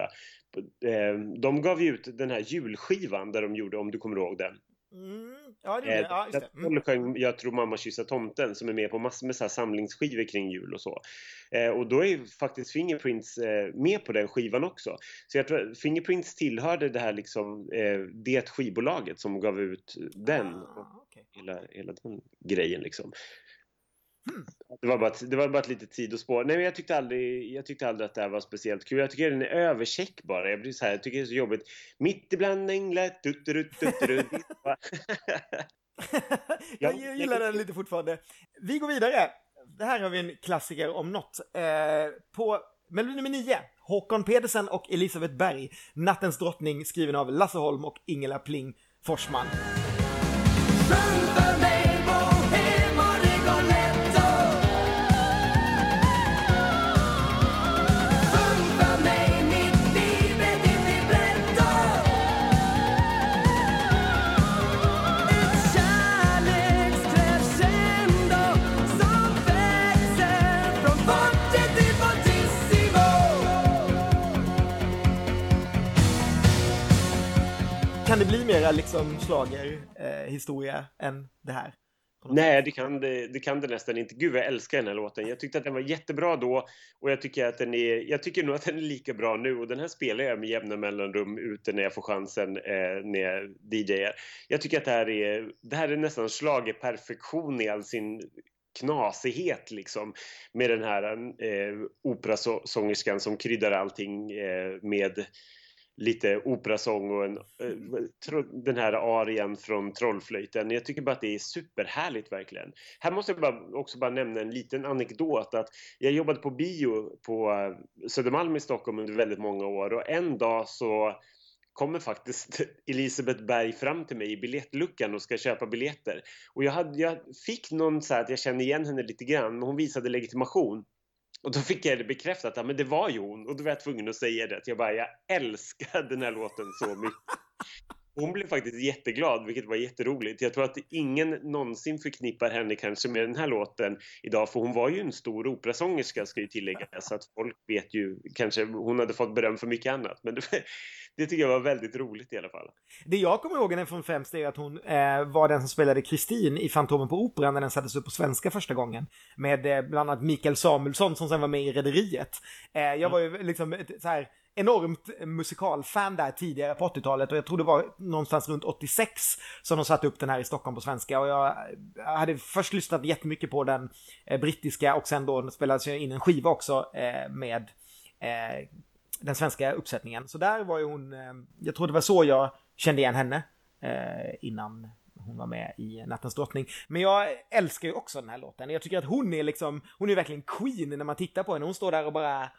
C: Eh, de gav ju ut den här julskivan där de gjorde, om du kommer ihåg den.
B: Mm, ja, det
C: Eh,
B: gjorde jag. Ja, just det. Mm.
C: Sjöng Jag tror mamma kyssa tomten som är med på massor med så här samlingsskivor kring jul och så. Eh, och då är ju faktiskt Fingerprints eh, med på den skivan också. Så jag tror Fingerprints tillhörde det här liksom, eh, det skivbolaget som gav ut den.
B: Ah, okej.
C: Hela, hela den grejen liksom. Det, var bara ett, det var bara ett litet sidospår. Nej, men jag tyckte, aldrig, jag tyckte aldrig att det här var speciellt kul. Jag tycker den är övercheck bara. Jag, blir så här, jag tycker det är så jobbigt. Mitt ibland änglar... tutturut, tutturut. *laughs*
B: jag gillar den lite fortfarande. Vi går vidare. Det här har vi en klassiker om något. Eh, på melodi nummer 9, Håkon Pedersen och Elisabeth Berg, Nattens drottning, skriven av Lasse Holm och Ingela Pling Forsman.
D: Sjung
B: Kan det bli mer liksom slager eh, historia än det här.
C: Nej, det kan det, det kan det nästan inte. Gud, jag älskar den här låten. Jag tyckte att den var jättebra då och jag tycker att den är, jag tycker nog att den är lika bra nu och den här spelar jag med jämna mellanrum ute när jag får chansen eh, när jag DJar. Jag tycker att det här är, det här är nästan schlagerperfektion i all sin knasighet liksom med den här eh, operasångerskan som kryddar allting eh, med lite operasång och en, eh, den här arian från Trollflöjten. Jag tycker bara att det är superhärligt verkligen. Här måste jag bara, också bara nämna en liten anekdot att jag jobbade på bio på eh, Södermalm i Stockholm under väldigt många år och en dag så kommer faktiskt *laughs* Elisabeth Berg fram till mig i biljettluckan och ska köpa biljetter. Och jag, hade, jag fick någon så här att jag kände igen henne lite grann, men hon visade legitimation. Och då fick jag det bekräftat, ja men det var ju hon. Och då var jag tvungen att säga det, jag bara, jag älskar den här låten så mycket. Hon blev faktiskt jätteglad, vilket var jätteroligt. Jag tror att ingen någonsin förknippar henne kanske med den här låten idag, för hon var ju en stor operasångerska ska ju tilläggas, så att folk vet ju kanske, hon hade fått beröm för mycket annat. Men det, *laughs* det tycker jag var väldigt roligt i alla fall.
B: Det jag kommer ihåg henne från främst är att hon eh, var den som spelade Kristin i Fantomen på Operan när den sattes upp på svenska första gången. Med eh, bland annat Mikael Samuelsson som sen var med i Rederiet. Eh, jag var ju liksom så här enormt musikalfan där tidigare på 80-talet och jag tror det var någonstans runt 86 som de satte upp den här i Stockholm på svenska och jag hade först lyssnat jättemycket på den eh, brittiska och sen då spelades jag in en skiva också eh, med eh, den svenska uppsättningen. Så där var ju hon, jag tror det var så jag kände igen henne innan hon var med i Nattens drottning. Men jag älskar ju också den här låten. Jag tycker att hon är liksom, hon är verkligen queen när man tittar på henne. Hon står där och bara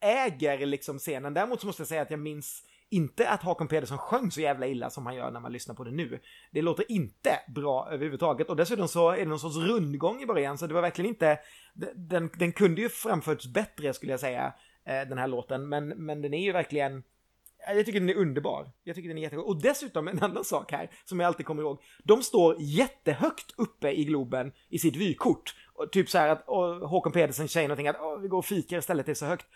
B: äger liksom scenen. Däremot så måste jag säga att jag minns inte att Hakon Pedersen sjöng så jävla illa som han gör när man lyssnar på det nu. Det låter inte bra överhuvudtaget och dessutom så är det någon sorts rundgång i början så det var verkligen inte, den, den kunde ju framförts bättre skulle jag säga, eh, den här låten, men, men den är ju verkligen jag tycker den är underbar. Jag tycker den är jättegod. Och dessutom en annan sak här som jag alltid kommer ihåg. De står jättehögt uppe i Globen i sitt vykort. Och typ så här att och Håkon Pedersen säger någonting att vi går och fikar istället, det är så högt.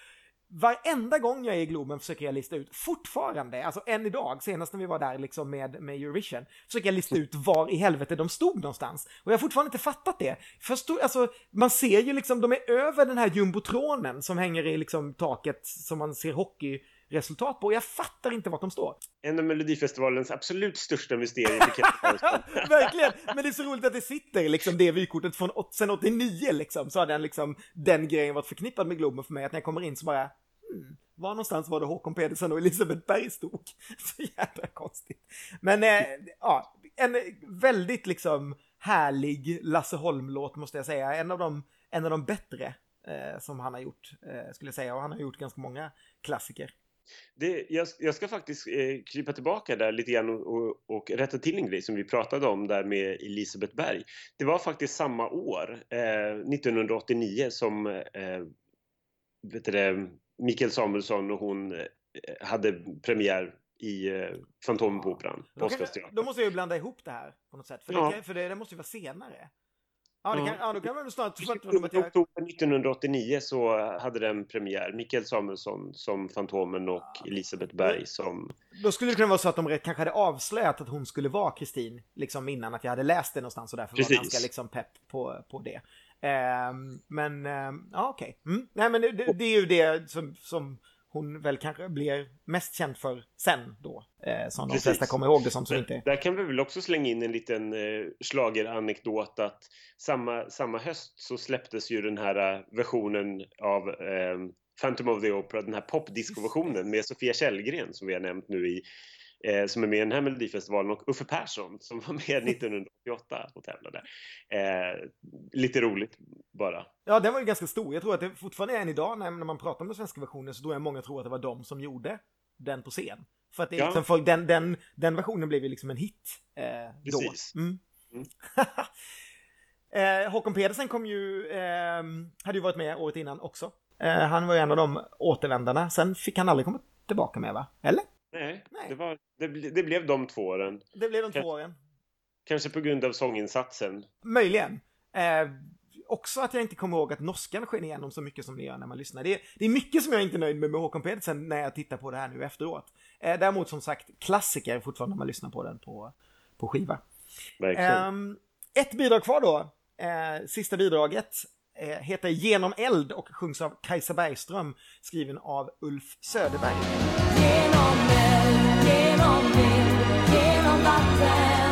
B: Varenda gång jag är i Globen försöker jag lista ut, fortfarande, alltså än idag, senast när vi var där liksom med, med Eurovision, försöker jag lista ut var i helvete de stod någonstans. Och jag har fortfarande inte fattat det. Förstår, alltså, man ser ju liksom, de är över den här jumbotronen som hänger i liksom taket som man ser hockey hockeyresultat på. Och jag fattar inte vart de står.
C: En av Melodifestivalens absolut största mysterier för. *laughs*
B: Verkligen! Men det är så roligt att det sitter liksom det vykortet från sen 89 liksom. Så har den liksom, den grejen varit förknippad med Globen för mig. Att när jag kommer in så bara, hmm, var någonstans var det Håkon Pedersen och Elisabeth Berg stod? *laughs* Så jävla konstigt. Men eh, ja, en väldigt liksom härlig Lasse Holm-låt måste jag säga. En av de, en av de bättre eh, som han har gjort, eh, skulle jag säga. Och han har gjort ganska många klassiker.
C: Det, jag, jag ska faktiskt eh, krypa tillbaka där lite grann och, och, och rätta till en grej som vi pratade om där med Elisabeth Berg. Det var faktiskt samma år, eh, 1989, som eh, vet det, Mikael Samuelsson och hon eh, hade premiär i eh, Fantomen på Operan, på
B: Då, kan, då måste jag ju blanda ihop det här på något sätt. För,
C: Ja.
B: det, för det, det måste ju vara senare. Ja, det
C: Ja.
B: kan, ja då kan man snart
C: I oktober 1989 så hade den premiär. Mikael Samuelsson som Fantomen och Elisabeth Berg som...
B: Då skulle det kunna vara så att de kanske hade avslöjat att hon skulle vara Kristin, liksom innan att jag hade läst det någonstans och därför
C: Precis.
B: var ganska liksom pepp på, på det. Ehm, men, ehm, ja okej. Mm. Nej men det, det, det är ju det som, som hon väl kanske blir mest känd för sen då. Eh, som de
C: Precis.
B: flesta kommer ihåg det som, så inte...
C: Där kan vi väl också slänga in en liten eh, schlageranekdot att samma, samma höst så släpptes ju den här eh, versionen av eh, Phantom of the Opera, den här popdisco-versionen med Sofia Källgren som vi har nämnt nu i eh, som är med i den här Melodifestivalen och Uffe Persson som var med *laughs* 1988 och tävlade. Eh, lite roligt bara.
B: Ja, den var ju ganska stor. Jag tror att det fortfarande är än idag när, man pratar om den svenska versionen så tror jag många tror att det var de som gjorde den på scen. För att det
C: Ja.
B: liksom, för den, den, den versionen blev ju liksom en hit eh, då.
C: Precis.
B: Mm.
C: Mm. *laughs*
B: eh, Håkon Pedersen kom ju, eh, hade ju varit med året innan också. Eh, han var ju en av de återvändarna. Sen fick han aldrig komma tillbaka med va? Eller?
C: Nej,
B: Nej.
C: Det, var, det, det blev de två åren.
B: Det blev de två åren.
C: Kanske på grund av sånginsatsen.
B: Möjligen. Eh, också att jag inte kommer ihåg att norskan sken igenom så mycket som det gör när man lyssnar. Det är, det är mycket som jag inte är nöjd med med Håkon Pedersen när jag tittar på det här nu efteråt. Eh, däremot som sagt klassiker fortfarande när man lyssnar på den på, på skiva.
C: Verkligen.
B: Ehm, ett bidrag kvar då. Eh, sista bidraget eh, Eh, heter Genom eld och sjungs av Kajsa Bergström skriven av Ulf Söderberg.
E: Genom eld, genom vind, genom vatten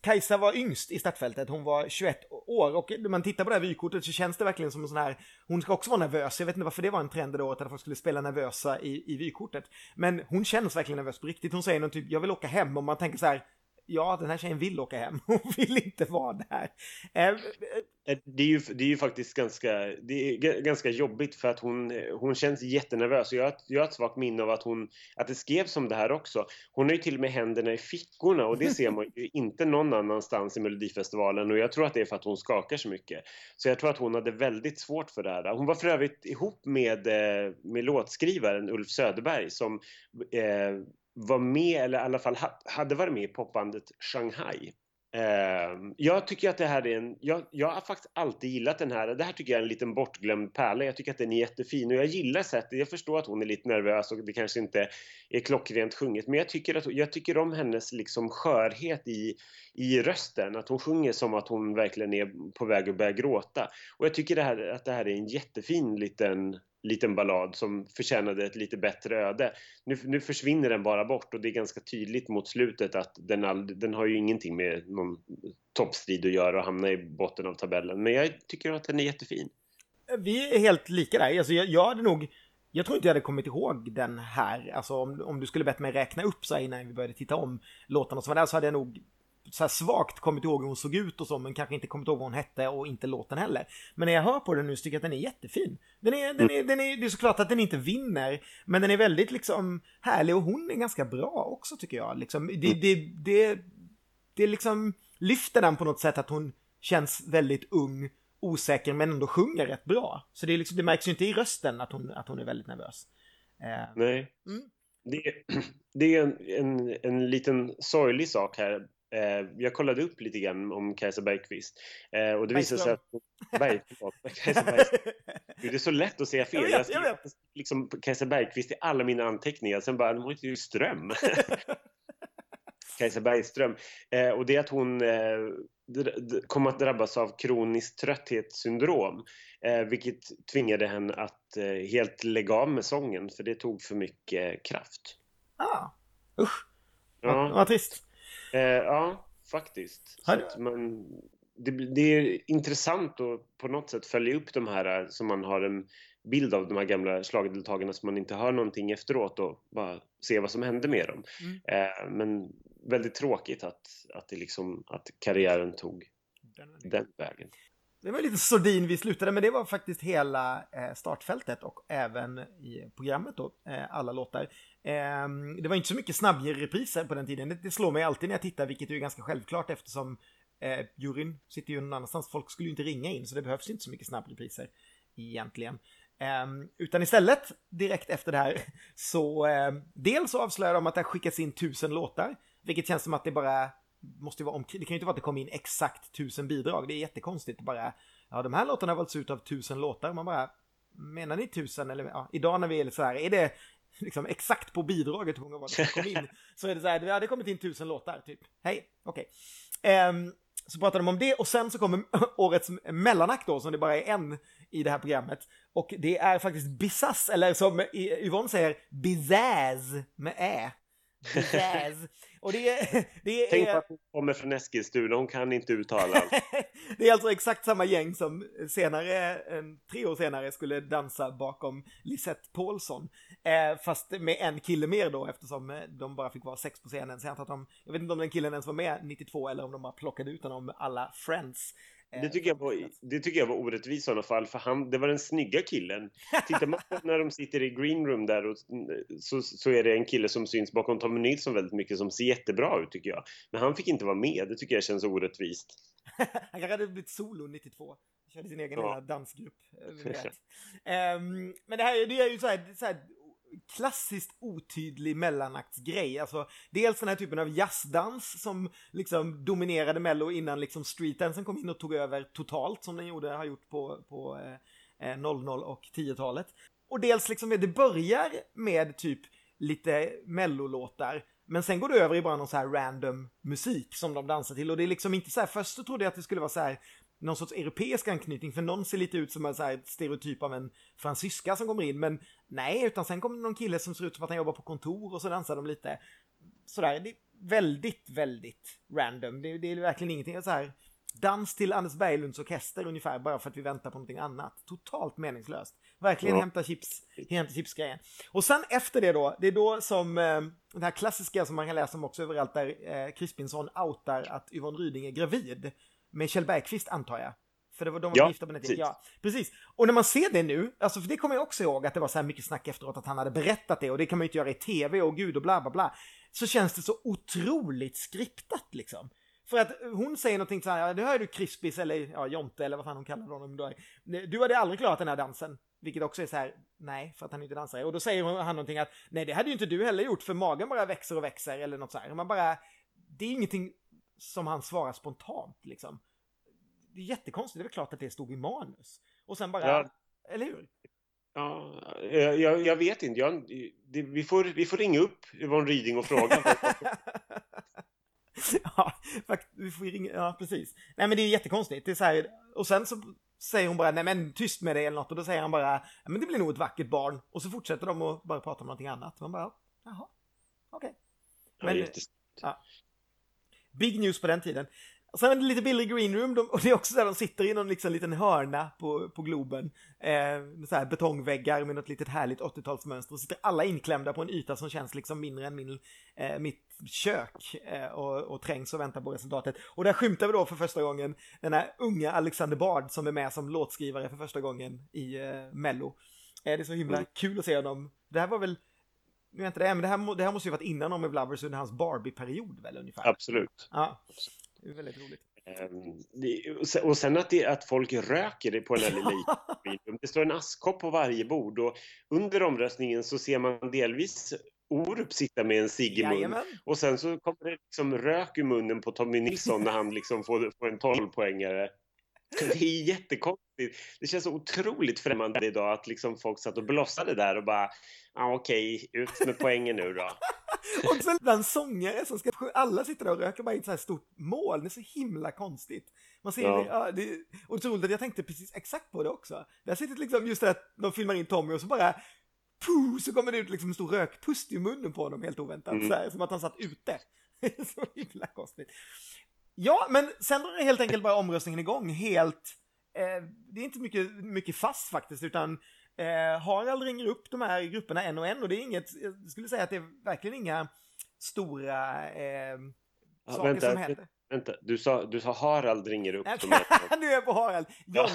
B: Kajsa var yngst i startfältet, hon var 21 år. Och när man tittar på det här vykortet så känns det verkligen som en sån här, hon ska också vara nervös, jag vet inte varför det var en trend det året att folk skulle spela nervösa i, i vykortet. Men hon känns verkligen nervös på riktigt, hon säger någon typ, jag vill åka hem. Och man tänker så här, ja den här tjejen vill åka hem, *laughs* hon vill inte vara där. Ehm,
C: eh, eh, det är, ju, det är ju faktiskt ganska, det är ganska jobbigt för att hon, eh, hon känns jättenervös. Jag har, ett- jag har ett svagt minne av att, hon, att det skrevs om det här också. Hon har ju till och med händerna i fickorna och det ser man ju *laughs* inte någon annanstans i Melodifestivalen och jag tror att det är för att hon skakar så mycket. Så jag tror att hon hade väldigt svårt för det här. Hon var för övrigt ihop med, med låtskrivaren Ulf Söderberg som eh, var med, eller i alla fall hade varit med i popbandet Shanghai. Ehm, jag tycker att det här är en... Jag, jag har faktiskt alltid gillat den här. Det här tycker jag är en liten bortglömd pärla. Jag tycker att den är jättefin och jag gillar sättet. Jag förstår att hon är lite nervös och det kanske inte är klockrent sjunget. Men jag tycker, att, jag tycker om hennes liksom skörhet i, i rösten. Att hon sjunger som att hon verkligen är på väg att börja gråta. Och jag tycker det här, att det här är en jättefin liten liten ballad som förtjänade ett lite bättre öde. Nu, nu försvinner den bara bort och det är ganska tydligt mot slutet att den, all, den har ju ingenting med någon toppstrid att göra och hamna i botten av tabellen. Men jag tycker att den är jättefin.
B: Vi är helt lika där. Alltså, jag, jag hade nog... Jag tror inte jag hade kommit ihåg den här. Alltså om, om du skulle bett mig räkna upp så här innan vi började titta om låtarna som var där så hade jag nog så svagt kommit ihåg hur hon såg ut och så men kanske inte kommit ihåg vad hon hette och inte låten heller. Men när jag hör på den nu så tycker jag att den är jättefin. Den är, den är, den är, det är såklart att den inte vinner men den är väldigt liksom härlig och hon är ganska bra också tycker jag. Liksom, det, det, det, det liksom lyfter den på något sätt att hon känns väldigt ung osäker men ändå sjunger rätt bra. Så det, är liksom, det märks ju inte i rösten att hon, att hon är väldigt nervös. Eh,
C: Nej.
B: Mm.
C: Det, *clears throat* det är en, en, en liten sorglig sak här. Eh, jag kollade upp lite grann om Kajsa Bergqvist. Eh, och det visade sig att... Berg, förlåt, Kajsa Bergqvist. *laughs* Det är så lätt att säga fel.
B: Jag vet,
C: Jag
B: jag
C: skrev liksom Kajsa Bergqvist i alla mina anteckningar. Sen bara, hon heter ju Ström. *laughs* Kajsa Bergström. Eh, och det är att hon kom att drabbas av kroniskt trötthetssyndrom. Vilket tvingade henne att helt lägga av med sången för det tog för mycket kraft.
B: ah, usch, vad,
C: Ja,
B: vad trist.
C: Eh, ja faktiskt. Så
B: Har-
C: att man, det, det är intressant att på något sätt följa upp de här eh, som man har en bild av de här gamla slagdeltagarna som man inte hör någonting efteråt och bara se vad som hände med dem.
B: Mm.
C: Eh, men väldigt tråkigt att, att, det liksom, att karriären tog den vägen.
B: Det var lite sordin vi slutade men det var faktiskt hela eh, startfältet och även i programmet då, eh, alla låtar. Ehm, det var inte så mycket snabbrepriser på den tiden, det, slår mig alltid när jag tittar, vilket är ganska självklart eftersom eh, juryn sitter ju någon annanstans, folk skulle ju inte ringa in så det behövs inte så mycket snabbrepriser egentligen. Ehm, utan istället, direkt efter det här, så ehm, dels så avslöjar de att det har skickats in tusen låtar, vilket känns som att det bara måste vara omkring, det kan ju inte vara att det kommer in exakt tusen bidrag, det är jättekonstigt bara, ja de här låtarna har valts ut av tusen låtar, man bara, menar ni tusen eller, ja, idag när vi är så här, är det liksom exakt på bidraget hur många var det som kom in, *laughs* så är det så här, det hade kommit in tusen låtar, typ, hej, okej. Ehm, så pratar de om det och sen så kommer *laughs* årets mellanakt då, som det bara är en i det här programmet. Och det är faktiskt Bisass, eller som Yvonne säger, Bizazz med Ä. Bizazz. Och det är... *laughs* Det är
C: Tänk på att hon kommer från Eskilstuna, hon kan inte uttala allt. *laughs*
B: det är alltså exakt samma gäng som senare, en, tre år senare, skulle dansa bakom Lisette Paulsson. Eh, fast med en kille mer då eftersom eh, de bara fick vara sex på scenen. Så jag att de, jag vet inte om den killen ens var med 92 eller om de bara plockade ut honom alla friends. Eh,
C: Det tycker, jag var, det tycker jag var orättvist i sådana fall, för han, det var den snygga killen. Tittar man på *laughs* när de sitter i green room där och, så, så är det en kille som syns bakom Tommy Nilsson väldigt mycket som ser jättebra ut tycker jag. Men han fick inte vara med, det tycker jag känns orättvist. *laughs*
B: Han kanske hade blivit solo 92. Körde sin egen
C: Ja.
B: lilla dansgrupp. eh. *laughs* Ehm, men det här är- det är ju så här, så här klassiskt otydlig mellanaktsgrej. Alltså dels den här typen av jazzdans som liksom dominerade Mello innan liksom streetdansen kom in och tog över totalt som den gjorde, har gjort på, på eh, eh 00 och 10-talet. Och dels liksom, det börjar med typ lite mellolåtar men sen går det över i bara någon så här random musik som de dansar till och det är liksom inte så här, först så trodde jag att det skulle vara så här någon sorts europeisk anknytning för någon ser lite ut som en så här stereotyp av en fransyska som kommer in men nej utan sen kommer någon kille som ser ut som att han jobbar på kontor och så dansar de lite sådär, det är väldigt, väldigt random. Det, det är verkligen ingenting så här dans till Anders Berglunds orkester ungefär bara för att vi väntar på någonting annat. Totalt meningslöst. Verkligen
C: Ja.
B: hämta chips, hämta chipsgrejen. Och sen efter det då, det är då som eh, det här klassiska som man kan läsa om också överallt där eh, Crispinson outar att Yvonne Ryding är gravid. Med Kjell Bergqvist antar jag. För det var de var
C: Ja,
B: gifta på den tiden. Ja, precis. Och när man ser det nu, alltså för det kommer jag också ihåg att det var så här mycket snack efteråt att han hade berättat det och det kan man ju inte göra i tv och gud och bla bla bla. Så känns det så otroligt skriptat liksom. För att hon säger någonting så här, ja det hör du Crispis eller ja, Jonte eller vad fan hon kallar honom då. Du hade aldrig klarat den här dansen. Vilket också är så här, nej, för att han inte dansar. Och då säger han någonting att, nej det hade ju inte du heller gjort för magen bara växer och växer eller något så här. Man bara, det är ingenting som han svarar spontant liksom. Det är jättekonstigt, det är väl klart att det stod i manus. Och sen bara,
C: Ja.
B: eller hur?
C: Ja, jag, jag- vet inte. Jag, det, vi, får, vi får ringa upp Yvonne Ryding och fråga. *laughs*
B: ja, fakt, vi får ringa, ja precis. Nej men det är jättekonstigt. Det är så här, och sen så säger hon bara, nej men tyst med dig eller något. Och då säger han bara, ja, men det blir nog ett vackert barn. Och så fortsätter de och bara prata om någonting annat. Man bara, jaha, okej.
C: Ja,
B: Men-
C: jättes-
B: Big news på den tiden. Och sen är det lite i green room de, och det är också så här, de sitter i någon liksom liten hörna på, på Globen. Eh, med så här betongväggar med något litet härligt 80-talsmönster och sitter alla inklämda på en yta som känns liksom mindre än min, eh, mitt kök eh, och, och trängs och väntar på resultatet. Och där skymtar vi då för första gången den här unga Alexander Bard som är med som låtskrivare för första gången i eh, Mello. Eh, det är så himla
C: Mm.
B: kul att se honom. Det här var väl nu är inte det, men det här, det här måste ju varit innan om Lovers under hans Barbie-period väl ungefär?
C: Absolut.
B: Ja, det är väldigt roligt.
C: Ehm, och sen- att, det, att folk röker det på den här lilla. *laughs* Det står en askkopp på varje bord och under omröstningen så ser man delvis Orup sitta med en cigg i mun. Och sen så kommer det liksom rök ur munnen på Tommy Nilsson när han liksom får, får en 12-poängare. Det är jättekonstigt. Det känns så otroligt främmande idag att liksom folk satt och blossade där och bara ah, okej, ut med poängen nu då. *laughs*
B: Och sen bland sångare som ska alla sitter där och röker bara i ett så här stort mål. Det är så himla konstigt. Man ser
C: Ja.
B: det, ja, det är otroligt jag tänkte precis exakt på det också. Där sitter liksom just det att de filmar in Tommy och så bara puh, så kommer det ut liksom en stor rökpust i munnen på honom helt oväntat.
C: Mm.
B: Så här, som att han satt ute. *laughs* Så himla konstigt. Ja, men sen drar helt enkelt bara omröstningen igång helt. Eh, det är inte mycket, mycket fast faktiskt, utan eh, Harald ringer upp de här grupperna en och en och det är inget, jag skulle säga att det är verkligen inga stora eh,
C: Ja,
B: saker
C: vänta,
B: som händer.
C: Vänta, du sa, du sa Harald ringer upp. *laughs*
B: nu är jag på Harald. John.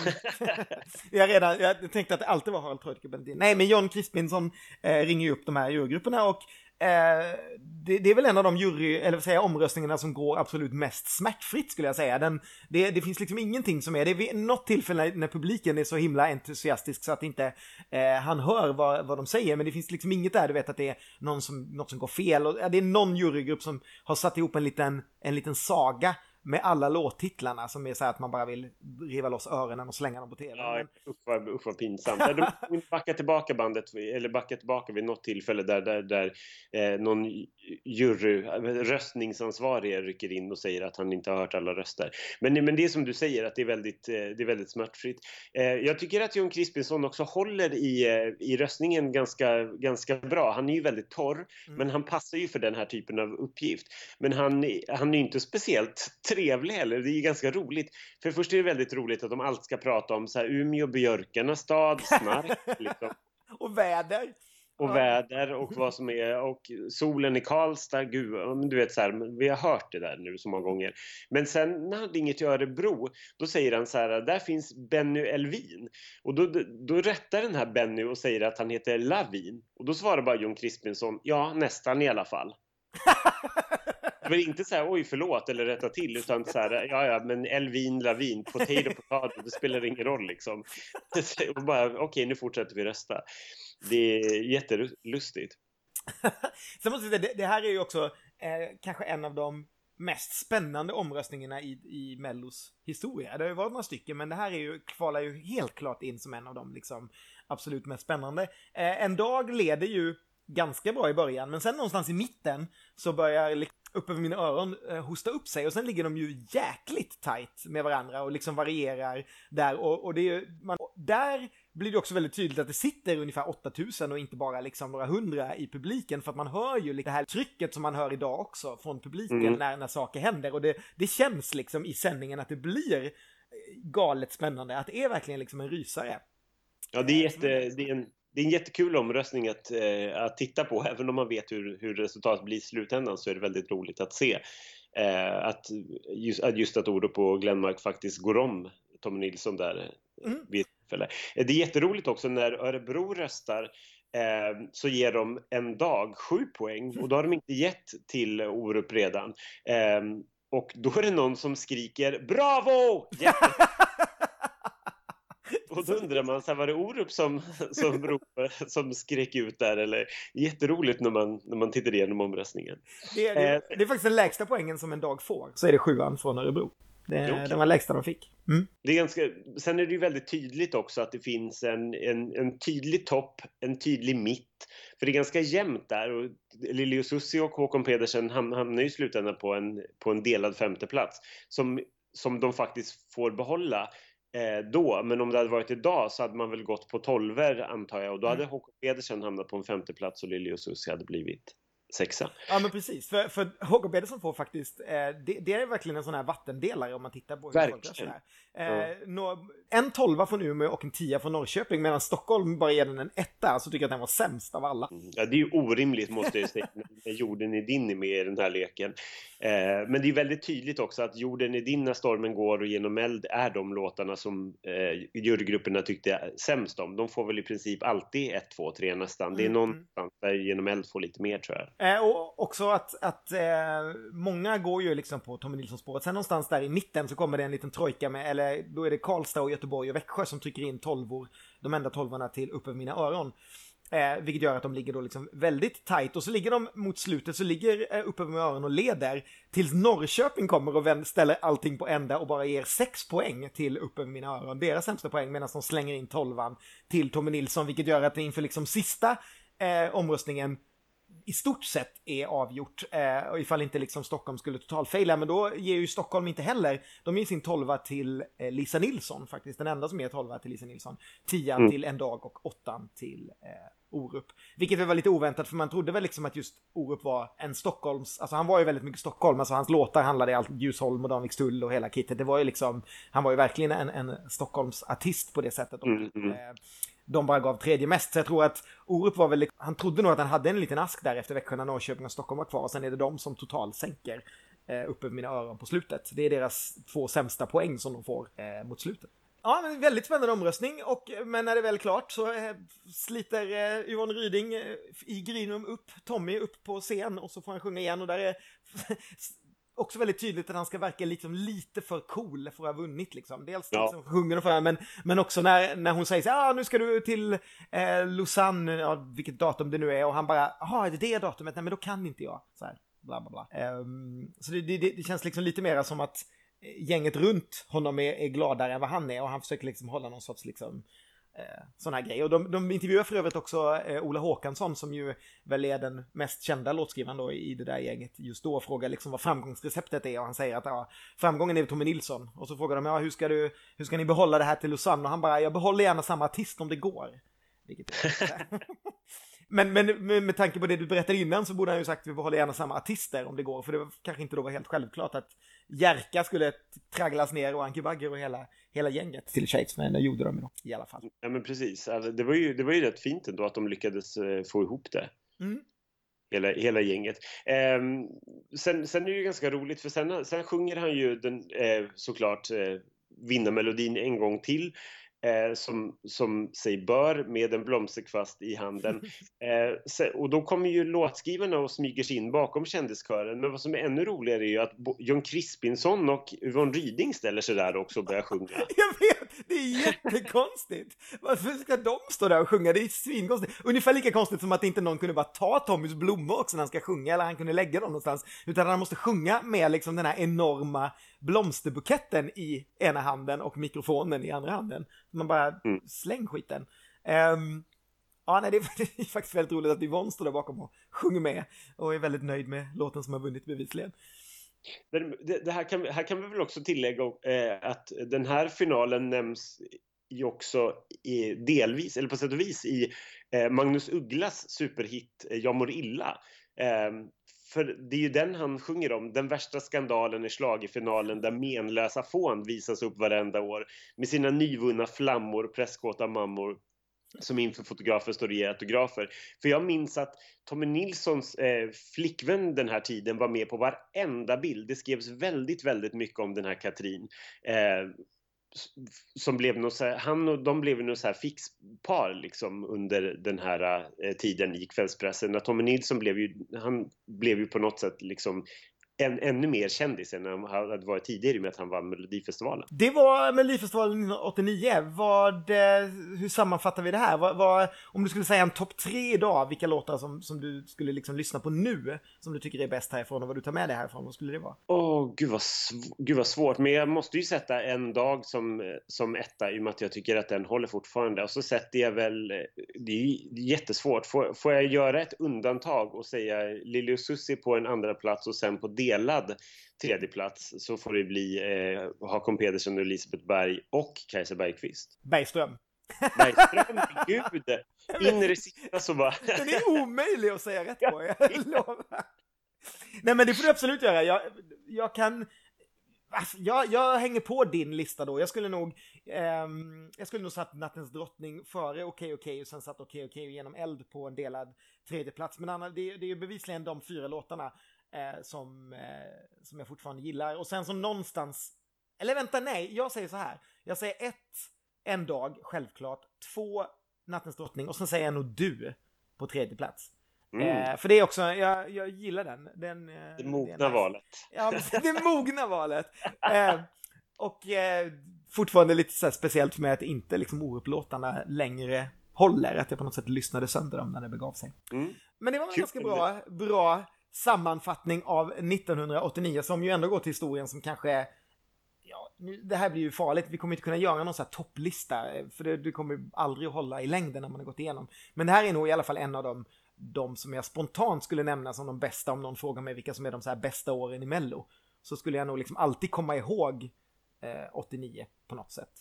B: *laughs* jag, redan, jag tänkte att det alltid var Harald Benedin. Nej, men John Crispinsson eh, ringer upp de här jurygrupperna och eh, det, det är väl en av de jury, eller säga, omröstningarna som går absolut mest smärtfritt skulle jag säga. Den, det, det finns liksom ingenting som är, det är vid något tillfälle när, när publiken är så himla entusiastisk så att inte eh, han hör vad, vad de säger, men det finns liksom inget där, du vet att det är någon som, något som går fel. Och, ja, det är någon jurygrupp som har satt ihop en liten, en liten saga med alla låttitlarna som är så här att man bara vill riva loss öronen och slänga dem på tv.
C: Ja, usch vad, usch vad pinsamt. De backar tillbaka bandet, eller backar tillbaka vid något tillfälle där, där, där eh, någon jury, röstningsansvarig rycker in och säger att han inte har hört alla röster. Men, men det är som du säger, att det är väldigt, eh, det är väldigt smärtfritt. Eh, jag tycker att Jon Crispinsson också håller i, eh, i röstningen ganska, ganska bra. Han är ju väldigt torr, men han passar ju för den här typen av uppgift. Men han, han är ju inte speciellt trevlig heller. Det är ganska roligt. För först är det väldigt roligt att de alltid ska prata om så här Umeå, björkarnas stad, snark. *laughs* liksom.
B: och väder.
C: och
B: Ja.
C: väder och vad som är och solen i Karlstad, gud, du vet så här, vi har hört det där nu så många gånger. Men sen när han ringer till Örebro, då säger han så här, där finns Benny Elvin. Och då, då rättar den här Benny och säger att han heter Lavin. Och då svarar bara Jon Crispinson, ja nästan i alla fall. *laughs* Men inte så här, oj förlåt, eller rätta till, utan så här, ja ja, men Elvin, Lavin, potato, potato, det spelar ingen roll liksom. Och bara, okej, nu fortsätter vi rösta. Det är jättelustigt. *laughs*
B: Sen måste jag säga, det, här är ju också eh, kanske en av de mest spännande omröstningarna i, i Mellos historia. Det har ju varit några stycken, men det här är ju, kvalar ju helt klart in som en av de liksom, absolut mest spännande. Eh, en dag leder ju ganska bra i början, men sen någonstans i mitten så börjar upp över mina öron eh, hosta upp sig och sen ligger de ju jäkligt tight med varandra och liksom varierar där och, och det är man, och där blir det också väldigt tydligt att det sitter ungefär 8000 och inte bara liksom några hundra i publiken för att man hör ju det här trycket som man hör idag också från publiken
C: Mm.
B: när, när saker händer och det, det känns liksom i sändningen att det blir eh, galet spännande, att det är verkligen liksom en rysare.
C: Ja, det är, jätte, det är, en, det är en jättekul omröstning att, eh, att titta på. *laughs* Även om man vet hur, hur resultatet blir i slutändan så är det väldigt roligt att se eh, att, just, att just att Orup och Glenmark faktiskt går om Tommy Nilsson där
B: Mm.
C: vid tillfälle. Eh, Det är jätteroligt också när Örebro röstar eh, så ger de en dag sju poäng och då har de inte gett till Orup redan. Eh, och då är det någon som skriker Bravo! *laughs* Jätte- Och då undrar man, så här, var det Orup som, som, ropade, som skrek ut där? Eller, jätteroligt när man, när man tittar igenom omröstningen.
B: Det, är- det,
C: Eh.
B: det är faktiskt den lägsta poängen som en dag får. Så är det sjuan från Örebro. Det,
C: Okej.
B: Den var lägsta de fick. Mm.
C: Det är ganska, sen är det ju väldigt tydligt också att det finns en, en, en tydlig topp, en tydlig mitt. För det är ganska jämnt där och Lili Susi och Håkon Pedersen ham- hamnar ju i slutändan på en, på en delad femteplats som, som de faktiskt får behålla eh, då. Men om det hade varit idag så hade man väl gått på tolver antar jag och då hade
B: Mm.
C: Håkon Pedersen hamnat på en femteplats och Lili Susi hade blivit sexa.
B: Ja men precis, för, för Håkan Pedersen får faktiskt, eh, det, det är verkligen en sån här vattendelare om man tittar på hur folk
C: Verkligen.
B: röstar. Eh, nå- en tolva från Umeå och en tia från Norrköping medan Stockholm bara ger den en etta, så tycker jag att den var sämst av alla.
C: Mm. Ja, det är ju orimligt måste jag säga *laughs* när jorden är din är med i den här leken. Eh, men det är väldigt tydligt också att jorden är din när stormen går och genom eld är de låtarna som eh, jurygrupperna tyckte sämst om. De får väl i princip alltid 1, 2, 3 nästan. Det är
B: Mm,
C: någonstans där genom eld får lite mer tror jag.
B: Eh, och också att, att eh, många går ju liksom på Tommy Nilsson-spåret. Sen någonstans där i mitten så kommer det en liten trojka med, eller då är det Karlstad och Göteborg och Växjö som trycker in tolvor, de enda tolvorna till upp över mina öron. Eh, vilket gör att de ligger då liksom väldigt tight och så ligger de mot slutet så ligger eh, upp över mina öron och leder tills Norrköping kommer och ställer allting på ända och bara ger sex poäng till upp över mina öron. Deras sämsta poäng medan de slänger in tolvan till Tommy Nilsson vilket gör att det inför liksom sista eh, omröstningen i stort sett är avgjort. Eh, och ifall inte liksom Stockholm skulle totalfaila, men då ger ju Stockholm inte heller. De ger sin tolva till eh, Lisa Nilsson faktiskt, den enda som ger tolva till Lisa Nilsson. Tian
C: Mm.
B: till En dag och åttan till eh, Orup. Vilket väl var lite oväntat för man trodde väl liksom att just Orup var en Stockholms, alltså han var ju väldigt mycket Stockholm, alltså hans låtar handlade i allt Ljusholm och Danvikstull och hela kittet. Det var ju liksom, han var ju verkligen en, en Stockholms artist på det sättet.
C: Mm, mm
B: de bara gav tredje mest. Så jag tror att Orup var väl, han trodde nog att han hade en liten ask där efter Växjö när Norrköping och Stockholm var kvar. Och sen är det de som totalt sänker eh, upp över mina öron på slutet. Det är deras två sämsta poäng som de får eh, mot slutet. Ja, men väldigt spännande omröstning. Och, men när det är väl klart så eh, sliter eh, Yvonne Ryding eh, i Grinum upp Tommy upp på scen och så får han sjunga igen och där är *laughs* också väldigt tydligt att han ska verka liksom lite för cool för att ha vunnit liksom. Dels
C: Ja.
B: liksom sjunger för men, men också när, när hon säger så ah, nu ska du till eh, Lausanne, ja, vilket datum det nu är och han bara, jaha, är det det datumet? Nej, men då kan inte jag. Så här, bla bla bla. Ehm, så det, det, det känns liksom lite mer som att eh, gänget runt honom är, är gladare än vad han är och han försöker liksom hålla någon sorts liksom eh, sån här grej. Och de, de intervjuar för övrigt också eh, Ola Håkansson som ju väl är den mest kända låtskrivaren då i det där gänget just då och frågar liksom vad framgångsreceptet är och han säger att ja, framgången är Tommy Nilsson. Och så frågar de ja, hur ska, du, hur ska ni behålla det här till Lausanne? Och han bara jag behåller gärna samma artist om det går. Vilket. *laughs* Men, men med, med tanke på det du berättade innan så borde han ju sagt att vi behåller gärna samma artister om det går. För det var, kanske inte då var helt självklart att Jerka skulle tragglas ner och Anki Bagger och hela, hela gänget till Shades. Men det gjorde de ju i alla fall.
C: Ja men precis. Alltså, det, var ju, det var ju rätt fint ändå att de lyckades eh, få ihop det.
B: Mm.
C: Hela, hela gänget. Ehm, sen, sen är det ju ganska roligt för sen, sen sjunger han ju den, eh, såklart eh, vinnarmelodin en gång till. Eh, som, som sig bör med en blomsterkvast i handen. *laughs* Eh, och då kommer ju låtskrivarna och smyger sig in bakom kändiskören. Men vad som är ännu roligare är ju att John Crispinson och Yvonne Ryding ställer sig där också och börjar sjunga. *laughs*
B: Jag vet, det är jättekonstigt. Varför ska de stå där och sjunga? Det är svinkonstigt. Ungefär lika konstigt som att inte någon kunde bara ta Tommys blommor också när han ska sjunga eller han kunde lägga dem någonstans. Utan han måste sjunga med liksom den här enorma blomsterbuketten i ena handen och mikrofonen i andra handen. Man bara,
C: Mm.
B: släng skiten. Ehm, ja, nej, det är, *laughs* det är faktiskt väldigt roligt att Yvonne står där bakom och sjunger med och är väldigt nöjd med låten som har vunnit bevisligen.
C: Det, det här, kan, här kan vi väl också tillägga eh, att den här finalen nämns ju också i, delvis, eller på sätt och vis, i eh, Magnus Ugglas superhit eh, Jag mår illa. Eh, för det är ju den han sjunger om, den värsta skandalen i schlagerfinalen där menlösa fån visas upp varenda år med sina nyvunna flammor, presskåta mammor som inför fotografer står och ger autografer. För jag minns att Tommy Nilssons eh, flickvän den här tiden var med på varenda bild. Det skrevs väldigt, väldigt mycket om den här Katrin. Eh, som blev något så här, han och de blev något så här fixpar liksom under den här eh, tiden i kvällspressen. Att Tommy Nilsson blev ju, han blev ju på något sätt liksom en, ännu mer kändis än han hade varit tidigare med att han vann Melodifestivalen.
B: Det var Melodifestivalen 1989. Vad, eh, hur sammanfattar vi det här? Vad, vad, om du skulle säga en topp tre idag, vilka låtar som, som du skulle liksom lyssna på nu, som du tycker är bäst härifrån och vad du tar med dig härifrån, vad skulle det vara?
C: Åh, gud, vad gud vad svårt. Men jag måste ju sätta en dag som, som etta i och med att jag tycker att den håller fortfarande. Och så sätter jag väl... Det är jättesvårt. Får, får jag göra ett undantag och säga Lili och Susie på en andra plats och sen på delad tredje plats så får det bli eh, Hakon Pedersen och Elisabeth Berg och Kajsa Bergqvist.
B: Bergström.
C: Bergström, gud! *laughs* In i det sista så bara...
B: Den är omöjlig att säga rätt på, jag *laughs* lovar. Nej men det får du absolut göra. Jag, jag kan... Alltså, jag, jag hänger på din lista då. Jag skulle nog... ehm, jag skulle nog satt Nattens drottning före Okej Okej och sen satt Okej Okej genom eld på en delad tredje plats. Men Anna, det, det är ju bevisligen de fyra låtarna eh, som, eh, som jag fortfarande gillar. Och sen som någonstans... Eller vänta, nej, jag säger så här. Jag säger ett, En dag, självklart. Två, Nattens drottning. Och sen säger jag nog Du på tredje plats.
C: Mm,
B: Eh, för det är också, jag, jag gillar den. den eh,
C: det mogna
B: nice.
C: valet.
B: Ja, det mogna valet. Eh, och eh, fortfarande lite så speciellt med att inte liksom oupplåtarna längre håller. Att jag på något sätt lyssnade sönder dem när det begav sig.
C: Mm.
B: Men det var
C: Kul.
B: ganska bra, bra sammanfattning av 1989 som ju ändå går till historien som kanske är Ja, nu, det här blir ju farligt. Vi kommer inte kunna göra någon så här topplista. Eh, för det, det kommer aldrig att hålla i längden när man har gått igenom. Men det här är nog i alla fall en av de, de som jag spontant skulle nämna som de bästa. Om någon frågar mig vilka som är de så här bästa åren i Mello. Så skulle jag nog liksom alltid komma ihåg eh, 89 på något sätt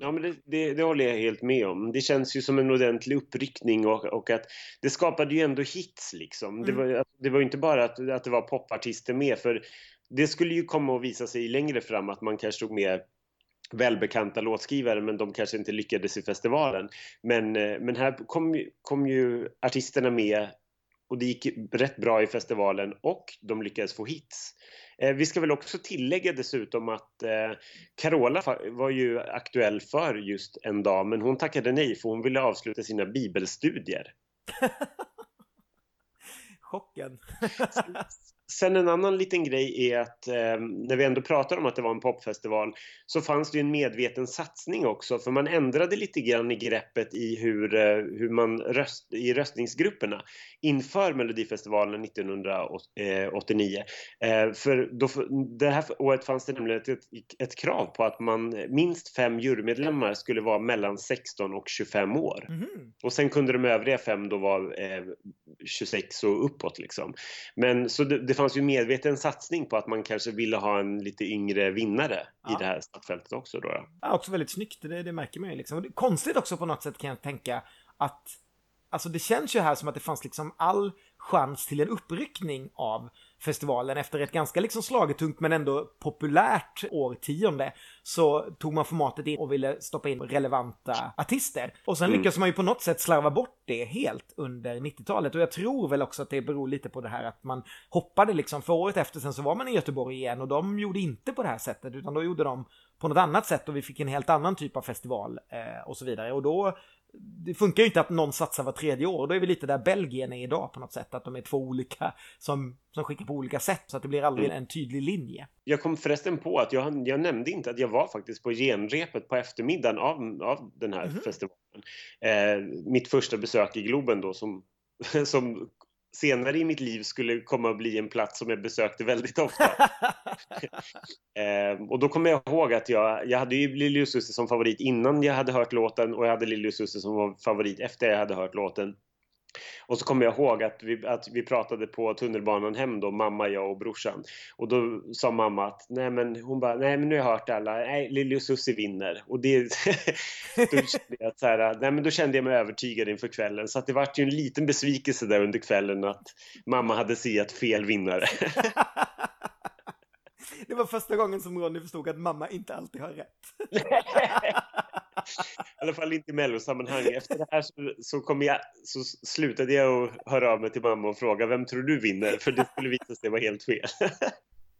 B: jag.
C: Ja, men det, det, det håller jag helt med om. Det känns ju som en ordentlig uppryckning och, och att det skapade ju ändå hits liksom. Det,
B: Mm.
C: var, det var ju inte bara att, att det var popartister med för det skulle ju komma att visa sig längre fram att man kanske stod med välbekanta låtskrivare men de kanske inte lyckades i festivalen. Men, eh, men här kom, kom ju artisterna med och det gick rätt bra i festivalen och de lyckades få hits. Eh, vi ska väl också tillägga dessutom att eh, Carola var ju aktuell för just en dag men hon tackade nej för hon ville avsluta sina bibelstudier. *laughs*
B: Chocken. *laughs*
C: Sen en annan liten grej är att eh, när vi ändå pratar om att det var en popfestival så fanns det en medveten satsning också för man ändrade lite grann i greppet i hur, eh, hur man röst, i röstningsgrupperna inför Melodifestivalen 1989. Eh, för då, det här året fanns det nämligen ett, ett krav på att man minst fem jurymedlemmar skulle vara mellan 16 och 25 år.
B: Mhm.
C: Och sen kunde de övriga fem då vara eh, 26 och uppåt liksom. Men så det, det fanns ju medveten satsning på att man kanske ville ha en lite yngre vinnare
B: Ja.
C: i det här startfältet också då.
B: Ja, också väldigt snyggt, det, det märker man ju liksom. Det är konstigt också på något sätt kan jag tänka att Alltså det känns ju här som att det fanns liksom all chans till en uppryckning av festivalen efter ett ganska liksom slagetungt men ändå populärt årtionde så tog man formatet in och ville stoppa in relevanta artister. Och sen
C: Mm.
B: lyckas man ju på något sätt slarva bort det helt under 90-talet och jag tror väl också att det beror lite på det här att man hoppade liksom för året efter sen så var man i Göteborg igen och de gjorde inte på det här sättet utan då gjorde de på något annat sätt och vi fick en helt annan typ av festival eh, och så vidare och då det funkar ju inte att någon satsar var tredje år. Då är vi lite där Belgien är idag på något sätt. Att de är två olika som, som skickar på olika sätt. Så att det blir aldrig en tydlig linje.
C: Jag kom förresten på att jag, jag nämnde inte att jag var faktiskt på genrepet på eftermiddagen av, av den här
B: Mhm.
C: festivalen. Eh, mitt första besök i Globen då som, *laughs* som senare i mitt liv skulle komma att bli en plats som jag besökte väldigt ofta. *laughs* Eh, och då kommer jag ihåg att jag, jag hade ju Lili som favorit innan jag hade hört låten och jag hade Lili som var favorit efter jag hade hört låten. Och så kommer jag ihåg att vi, att vi pratade på tunnelbanan hem då, mamma, jag och brorsan. Och då sa mamma att nej men hon bara, nej men nu har jag hört alla, nej Lili och Susie vinner. Och det, *laughs* då kände jag att så här, nej men då kände jag mig övertygad inför kvällen. Så att det vart ju en liten besvikelse där under kvällen att mamma hade siat fel vinnare. *laughs*
B: det var första gången som Ronny förstod att mamma inte alltid har rätt. *laughs* *laughs*
C: I alla fall inte i mellosammanhang. Efter det här så, så, kom jag, så slutade jag att höra av mig till mamma och fråga vem tror du vinner? För det skulle visa sig vara helt fel. *laughs*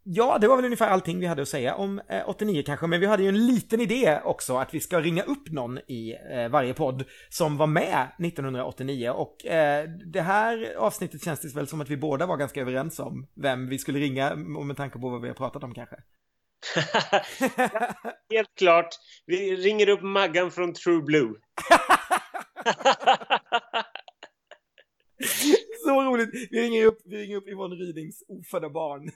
B: Ja, det var väl ungefär allting vi hade att säga om eh, 89 kanske, men vi hade ju en liten idé också att vi ska ringa upp någon i eh, varje podd som var med 1989 och eh, det här avsnittet känns det väl som att vi båda var ganska överens om vem vi skulle ringa och med tanke på vad vi har pratat om kanske. *laughs*
C: helt klart. Vi ringer upp Maggan från True Blue. *laughs*
B: Så roligt! Vi ringer upp, vi ringer upp Yvonne Rydings ofödda barn. *laughs*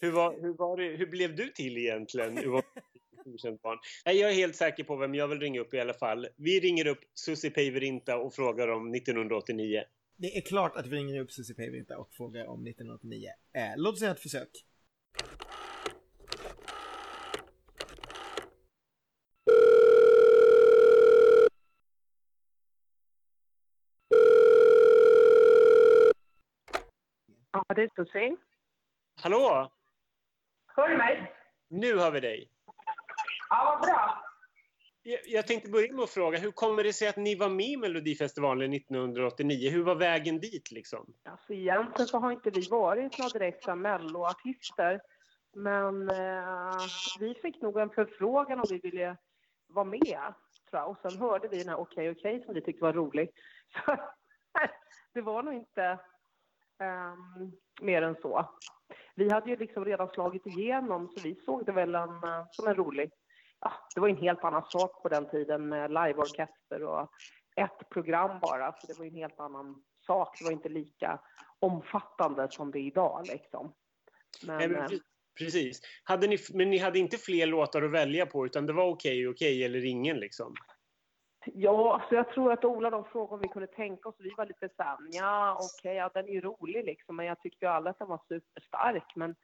C: hur, var, hur, var det, hur blev du till egentligen? Yvonne? Barn. Nej, jag är helt säker på vem jag vill ringa upp i alla fall. Vi ringer upp Susie Päivärinta och frågar om 1989.
B: Det är klart att vi ringer upp Susie Päivärinta och frågar om 1989. Eh, låt oss göra ett försök.
F: Ja, det är Susie.
C: Hallå!
F: Hör du mig?
C: Nu har vi dig.
F: Ja, vad bra.
C: Jag, jag tänkte börja med att fråga, hur kommer det sig att ni var med i Melodifestivalen 1989? Hur var vägen dit liksom?
F: Alltså, egentligen så har inte vi varit några direkta melloartister. Men eh, vi fick nog en förfrågan om vi ville vara med. Tror jag. Och sen hörde vi den här Okej Okej som vi tyckte var rolig. *laughs* Så, det var nog inte ehm, mer än så. Vi hade ju liksom redan slagit igenom så vi såg det väl en, som en rolig... Ja, det var en helt annan sak på den tiden med liveorkester och ett program bara. Så det var en helt annan sak. Det var inte lika omfattande som det är idag liksom. Men,
C: Nej, men
F: eh,
C: pre- precis. Hade ni, men ni hade inte fler låtar att välja på utan det var okej, okej eller ingen liksom?
F: Ja, alltså jag tror att Ola de frågade om vi kunde tänka oss. Vi var lite så här, ja okej, ja, den är ju rolig liksom. Men jag tyckte ju alla att den var superstark. Men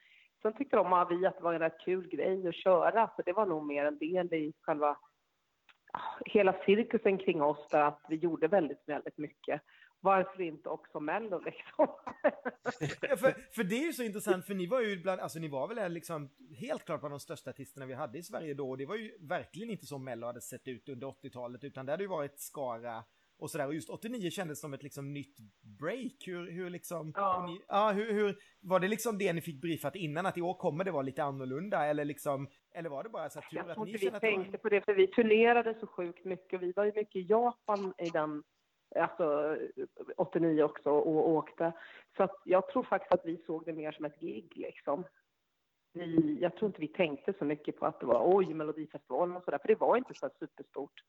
F: sen tyckte de att vi att det var en rätt kul grej att köra. Så det var nog mer en del i själva ah, hela cirkusen kring oss där att vi gjorde väldigt, väldigt mycket. Varför inte också Mello liksom? *laughs*
B: Ja, för, för det är ju så intressant, för ni var ju bland, alltså ni var väl liksom helt klart bland de största artisterna vi hade i Sverige då, och det var ju verkligen inte så Mello hade sett ut under 80-talet, utan det hade ju varit Skara och sådär, och just 89 kändes som ett liksom nytt break, hur, hur liksom,
F: Ja.
B: Ni, ja hur, hur, var det liksom det ni fick briefat innan, att i år kommer det vara lite annorlunda, eller liksom, eller var det bara så här tur att ni
F: vi
B: kände att var-
F: tänkte på det, för vi turnerade så sjukt mycket. Vi var ju mycket i Japan i den, alltså 89 också och åkte. Så att jag tror faktiskt att vi såg det mer som ett gig liksom. Vi, jag tror inte vi tänkte så mycket på att det var oj, Melodifestivalen och sådär, för det var inte så superstort.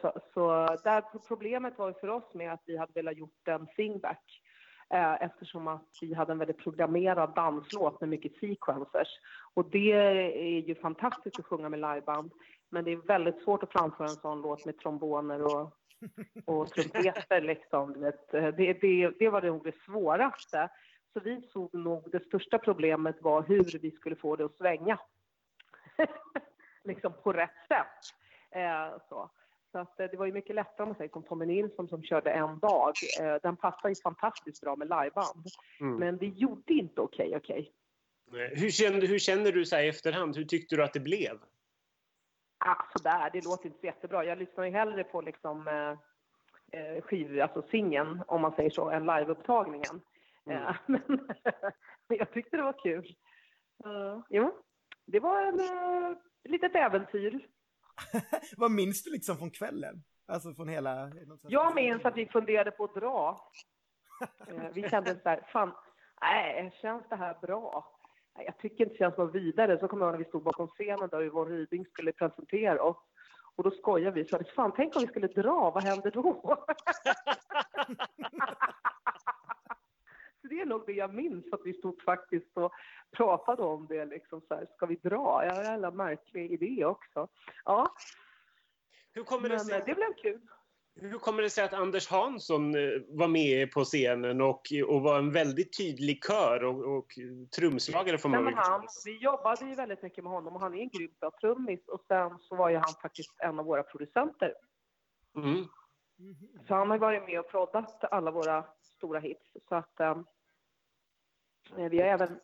F: Så, så där problemet var ju för oss med att vi hade velat gjort en singback eh, eftersom att vi hade en väldigt programmerad danslåt med mycket sequencers. Och det är ju fantastiskt att sjunga med liveband, men det är väldigt svårt att framföra en sån låt med tromboner och, och trumpeter. Liksom. Det, det, det var nog det svåraste. Så vi såg nog det största problemet var hur vi skulle få det att svänga. *laughs* liksom på rätt sätt. Eh, så. Så att, eh, det var ju mycket lättare om man säger som Tommy Nilsson som körde en dag. Eh, Den passar ju fantastiskt bra med liveband.
C: Mm.
F: Men det gjorde inte okej okej.
C: Nej. Hur, kände, hur känner du så här i efterhand? Hur tyckte du att det blev?
F: Ah, sådär, det låter inte så jättebra. Jag lyssnar ju hellre på liksom eh, eh, skiv, alltså singeln, om man säger så, än liveupptagningen.
C: Mm.
F: Eh, *laughs* men, men *laughs* jag tyckte det var kul. Uh, jo, det var en uh, litet äventyr. *laughs*
B: Vad minns du liksom från kvällen? Alltså från hela...
F: Jag minns att vi funderade på att dra. Eh, vi kände så här, fan, nej, känns det här bra? Jag tycker inte det känns något vidare. Så kommer jag ihåg när vi stod bakom scenen där Yvonne Ryding skulle presentera oss. Och då skojade vi så att fan, tänk om vi skulle dra, vad händer då? *laughs* *laughs* så det är nog det jag minns, att vi stod faktiskt och pratade om det liksom så här, ska vi dra? Ja, jävla märklig idé också. Ja,
C: Hur kommer, det
F: men
C: sig,
F: eh, det blev kul.
C: hur kommer det sig att Anders Hansson eh, var med på scenen och, och var en väldigt tydlig kör och, och trumslagare får man
F: han, vi jobbade ju väldigt mycket med honom och han är en grym bra trummis och sen så var ju han faktiskt en av våra producenter.
C: Mm.
F: Så han har varit med och proddat alla våra stora hits. Så att um, vi har även,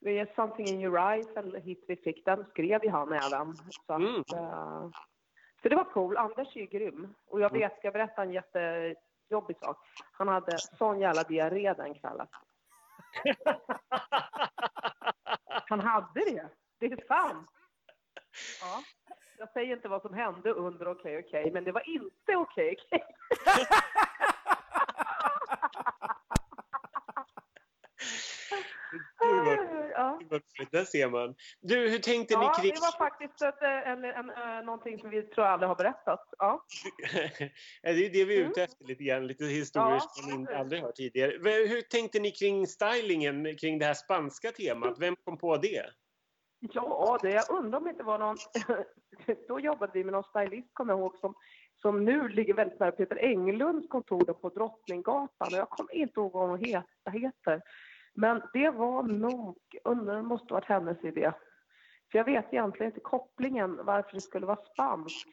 F: vi har Something in your eyes, en hit vi fick, den skrev ju han även. Så, att,
C: Mm.
F: eh, så det var cool. Anders är ju grym. Och jag vet, jag berätta en jättejobbig sak? Han hade sån jävla diarré den kvällen. *laughs* Han hade det. Det är sant. Ja. Jag säger inte vad som hände under Okej Okej, men det var inte Okej Okej. *laughs*
C: Gud vad,
F: Ja.
C: där ser man. Du, hur tänkte
F: ja,
C: ni kring...
F: det var faktiskt ett, eh, en, en, en, någonting som vi tror aldrig har berättat. Ja. *laughs*
C: Det är det vi är
F: Mm.
C: ute efter lite grann, lite historier
F: Ja,
C: som
F: precis.
C: aldrig hört tidigare. Hur tänkte ni kring stylingen, kring det här spanska temat? Vem kom på det?
F: Ja, det, jag undrar om det inte var någon... *laughs* Då jobbade vi med någon stylist, kommer jag ihåg, som, som nu ligger väldigt nära Peter Englunds kontor på Drottninggatan. Och jag kommer inte ihåg vad hon het- heter. Men det var nog, undrar, det måste ha varit hennes idé. För jag vet egentligen inte kopplingen varför det skulle vara spanskt.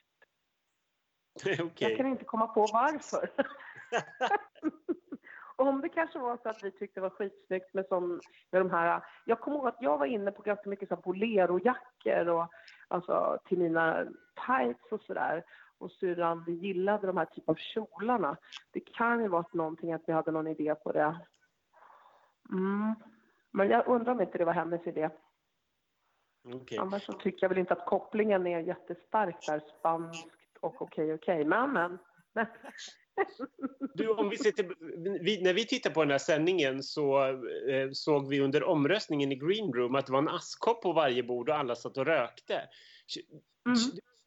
F: *laughs*
C: Okej.
F: Jag kan inte komma på varför. *laughs* Om det kanske var så att vi tyckte det var skitsnyggt med, som, med de här... Jag kommer ihåg att jag var inne på ganska mycket så bolerojackor och alltså till mina tights och sådär. Och syrran, vi gillade de här typen av kjolarna. Det kan ju varit någonting att vi hade någon idé på det. Mm. Men jag undrar om inte det var hennes idé.
C: Okej.
F: Annars så tycker jag väl inte att kopplingen är jättestark där, spanskt och okej okej. Men men. men.
C: Du, om vi till, vi, när vi tittar på den här sändningen så eh, såg vi under omröstningen i Green Room att det var en askkopp på varje bord och alla satt och rökte.
F: Mm.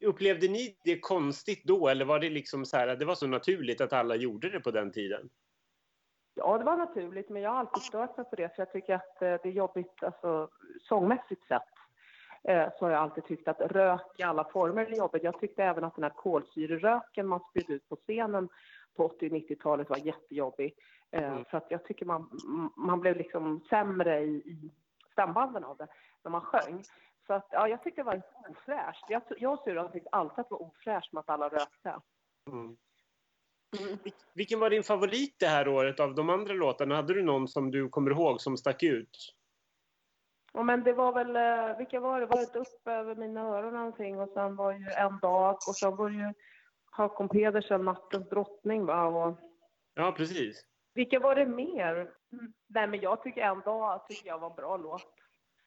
C: Upplevde ni det konstigt då eller var det liksom så här, det var så naturligt att alla gjorde det på den tiden?
F: Ja, det var naturligt, men jag har alltid stört mig på det, för jag tycker att eh, det är jobbigt, alltså sångmässigt sett. eh, Så har jag alltid tyckt att rök i alla former är jobbigt. Jag tyckte även att den här kolsyreröken man spydde ut på scenen på 80 och 90-talet var jättejobbig. Eh,
C: Mm.
F: För att jag tycker man, man blev liksom sämre i, i stämbanden av det när man sjöng. Så att, ja, jag tyckte det var ofräscht. Jag, jag och syrran tyckte alltid att det var ofräscht med att alla rökte.
C: Mm. Vil- Vilken var din favorit det här året av de andra låtarna? Hade du någon som du kommer ihåg som stack ut?
F: Ja, men det var väl, eh, vilka var det? Var det upp över mina öron någonting och sen var ju en dag och sen var det ju Hakon Pedersen, Nattens drottning va? Och
C: Ja, precis.
F: vilka var det mer? Nej men jag tycker en dag tycker jag var en bra låt.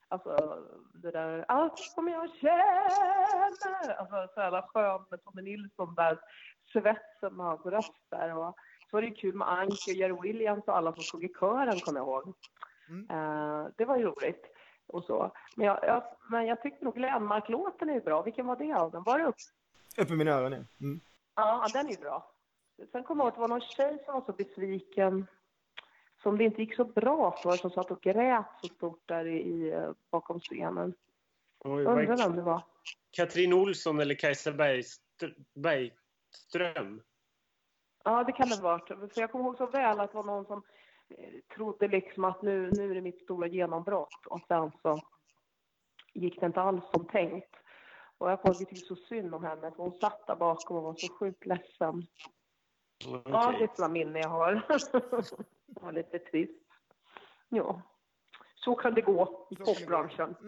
F: Alltså det där, allt som jag känner. Alltså så jävla skön med Tommy Nilsson där, svetsen med hans röst där. Och så var det kul med Anke och Jerry Williams och alla som stod i kören kommer jag ihåg.
B: Mm.
F: Eh, det var ju roligt. Och så. Men, jag, jag, men jag tyckte nog Glenmark-låten är bra. Vilken var det av den? Var det upp?
B: Uppe i mina öron ja. Mm.
F: Ja, den är bra. Sen kommer jag ihåg att det var någon tjej som var så besviken som det inte gick så bra för, som satt och grät så stort där i, bakom scenen.
C: Oj,
F: undrar vem det var.
C: Katrin Olsson eller Kajsa Bergstr- Bergström?
F: Ja, det kan det varit. För jag kommer ihåg så väl att det var någon som eh, trodde liksom att nu, nu är det mitt stora genombrott och sen så gick det inte alls som tänkt. Och jag folk tyckte så synd om henne, för hon satt där bakom och var så sjukt ledsen. Ja, det är sådana minnen jag har. *laughs* det var lite trist. Ja, så kan det gå i popbranschen. *laughs*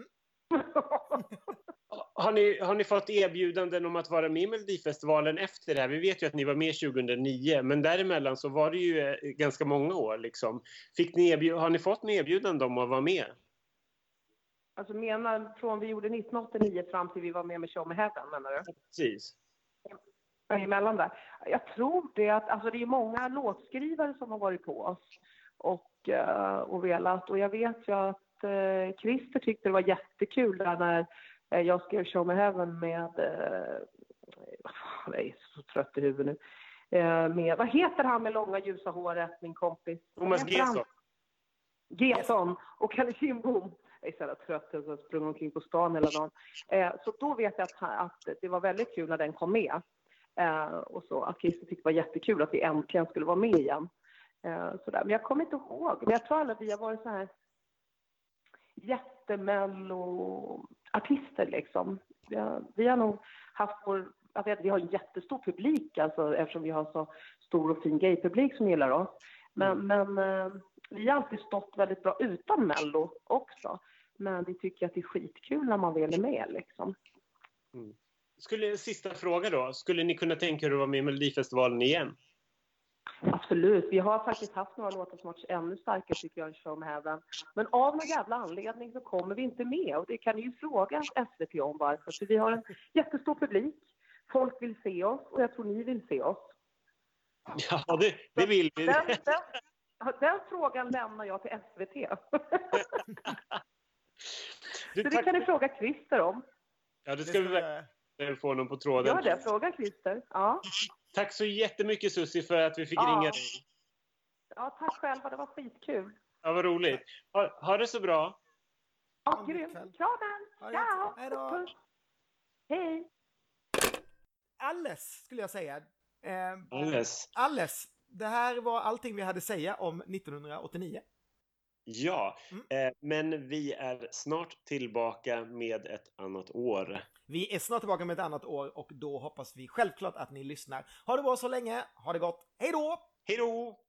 C: Har ni, har ni fått erbjudanden om att vara med i Melodifestivalen efter det här? Vi vet ju att ni var med 2009, men däremellan så var det ju eh, ganska många år. Liksom. Fick ni erbjud, har ni fått något erbjudande om att vara med?
F: Alltså menar från vi gjorde 1989 fram till vi var med med Show Me Heaven, menar du?
C: Precis.
F: emellan där. Jag tror det att, alltså det är många låtskrivare som har varit på oss och, eh, och velat. Och jag vet ju att eh, Christer tyckte det var jättekul där när eh, jag skrev Show Me Heaven med, eh, jag är så trött i huvudet nu. Med, vad heter han med långa ljusa håret, min kompis?
C: Thomas? Gesson.
F: Gesson och Kalle Kindbom. Är så jävla trött, jag har sprungit omkring på stan hela dagen. Eh, så då vet jag att, att det var väldigt kul när den kom med. Eh, och så att Christer tyckte det var jättekul att vi äntligen skulle vara med igen. Eh, sådär. Men jag kommer inte ihåg. Men jag tror aldrig vi har varit så här jättemello-artister liksom. Vi har, vi har nog haft vår, jag vet, vi har en jättestor publik alltså eftersom vi har så stor och fin gaypublik som gillar oss. Men, men eh, vi har alltid stått väldigt bra utan mello också. Men vi tycker att det är skitkul när man väl är med liksom.
C: Skulle, sista fråga då. Skulle ni kunna tänka er att vara med i Melodifestivalen igen?
F: Absolut. Vi har faktiskt haft några låtar som varit ännu starkare tycker jag än Show Heaven. Men av någon jävla anledning så kommer vi inte med och det kan ni ju fråga SVT om varför. För vi har en jättestor publik. Folk vill se oss och jag tror ni vill se oss.
C: Ja, det, det vill vi.
F: Den, den, den frågan lämnar jag till SVT. *laughs*
C: Du,
F: Så det kan ni fråga Christer om.
C: ja, det ska vi verkligen få honom på tråden.
F: Gör det, fråga Christer. Ja.
C: Tack så jättemycket Susie för att vi fick
F: Ja.
C: ringa dig.
F: ja, tack själva. Det var skitkul.
C: Ja, vad roligt. Ha, ha det så bra.
F: Ja, grymt. Kramen! Ciao!
B: Hej då.
F: Hej!
B: Alles skulle jag säga. Eh,
C: Alles.
B: alles. Det här var allting vi hade att säga om 1989.
C: Ja,
B: Mm.
C: eh, men vi är snart tillbaka med ett annat år.
B: Vi är snart tillbaka med ett annat år och då hoppas vi självklart att ni lyssnar. Ha det bra så länge, ha det gott, hej då!
C: Hej då!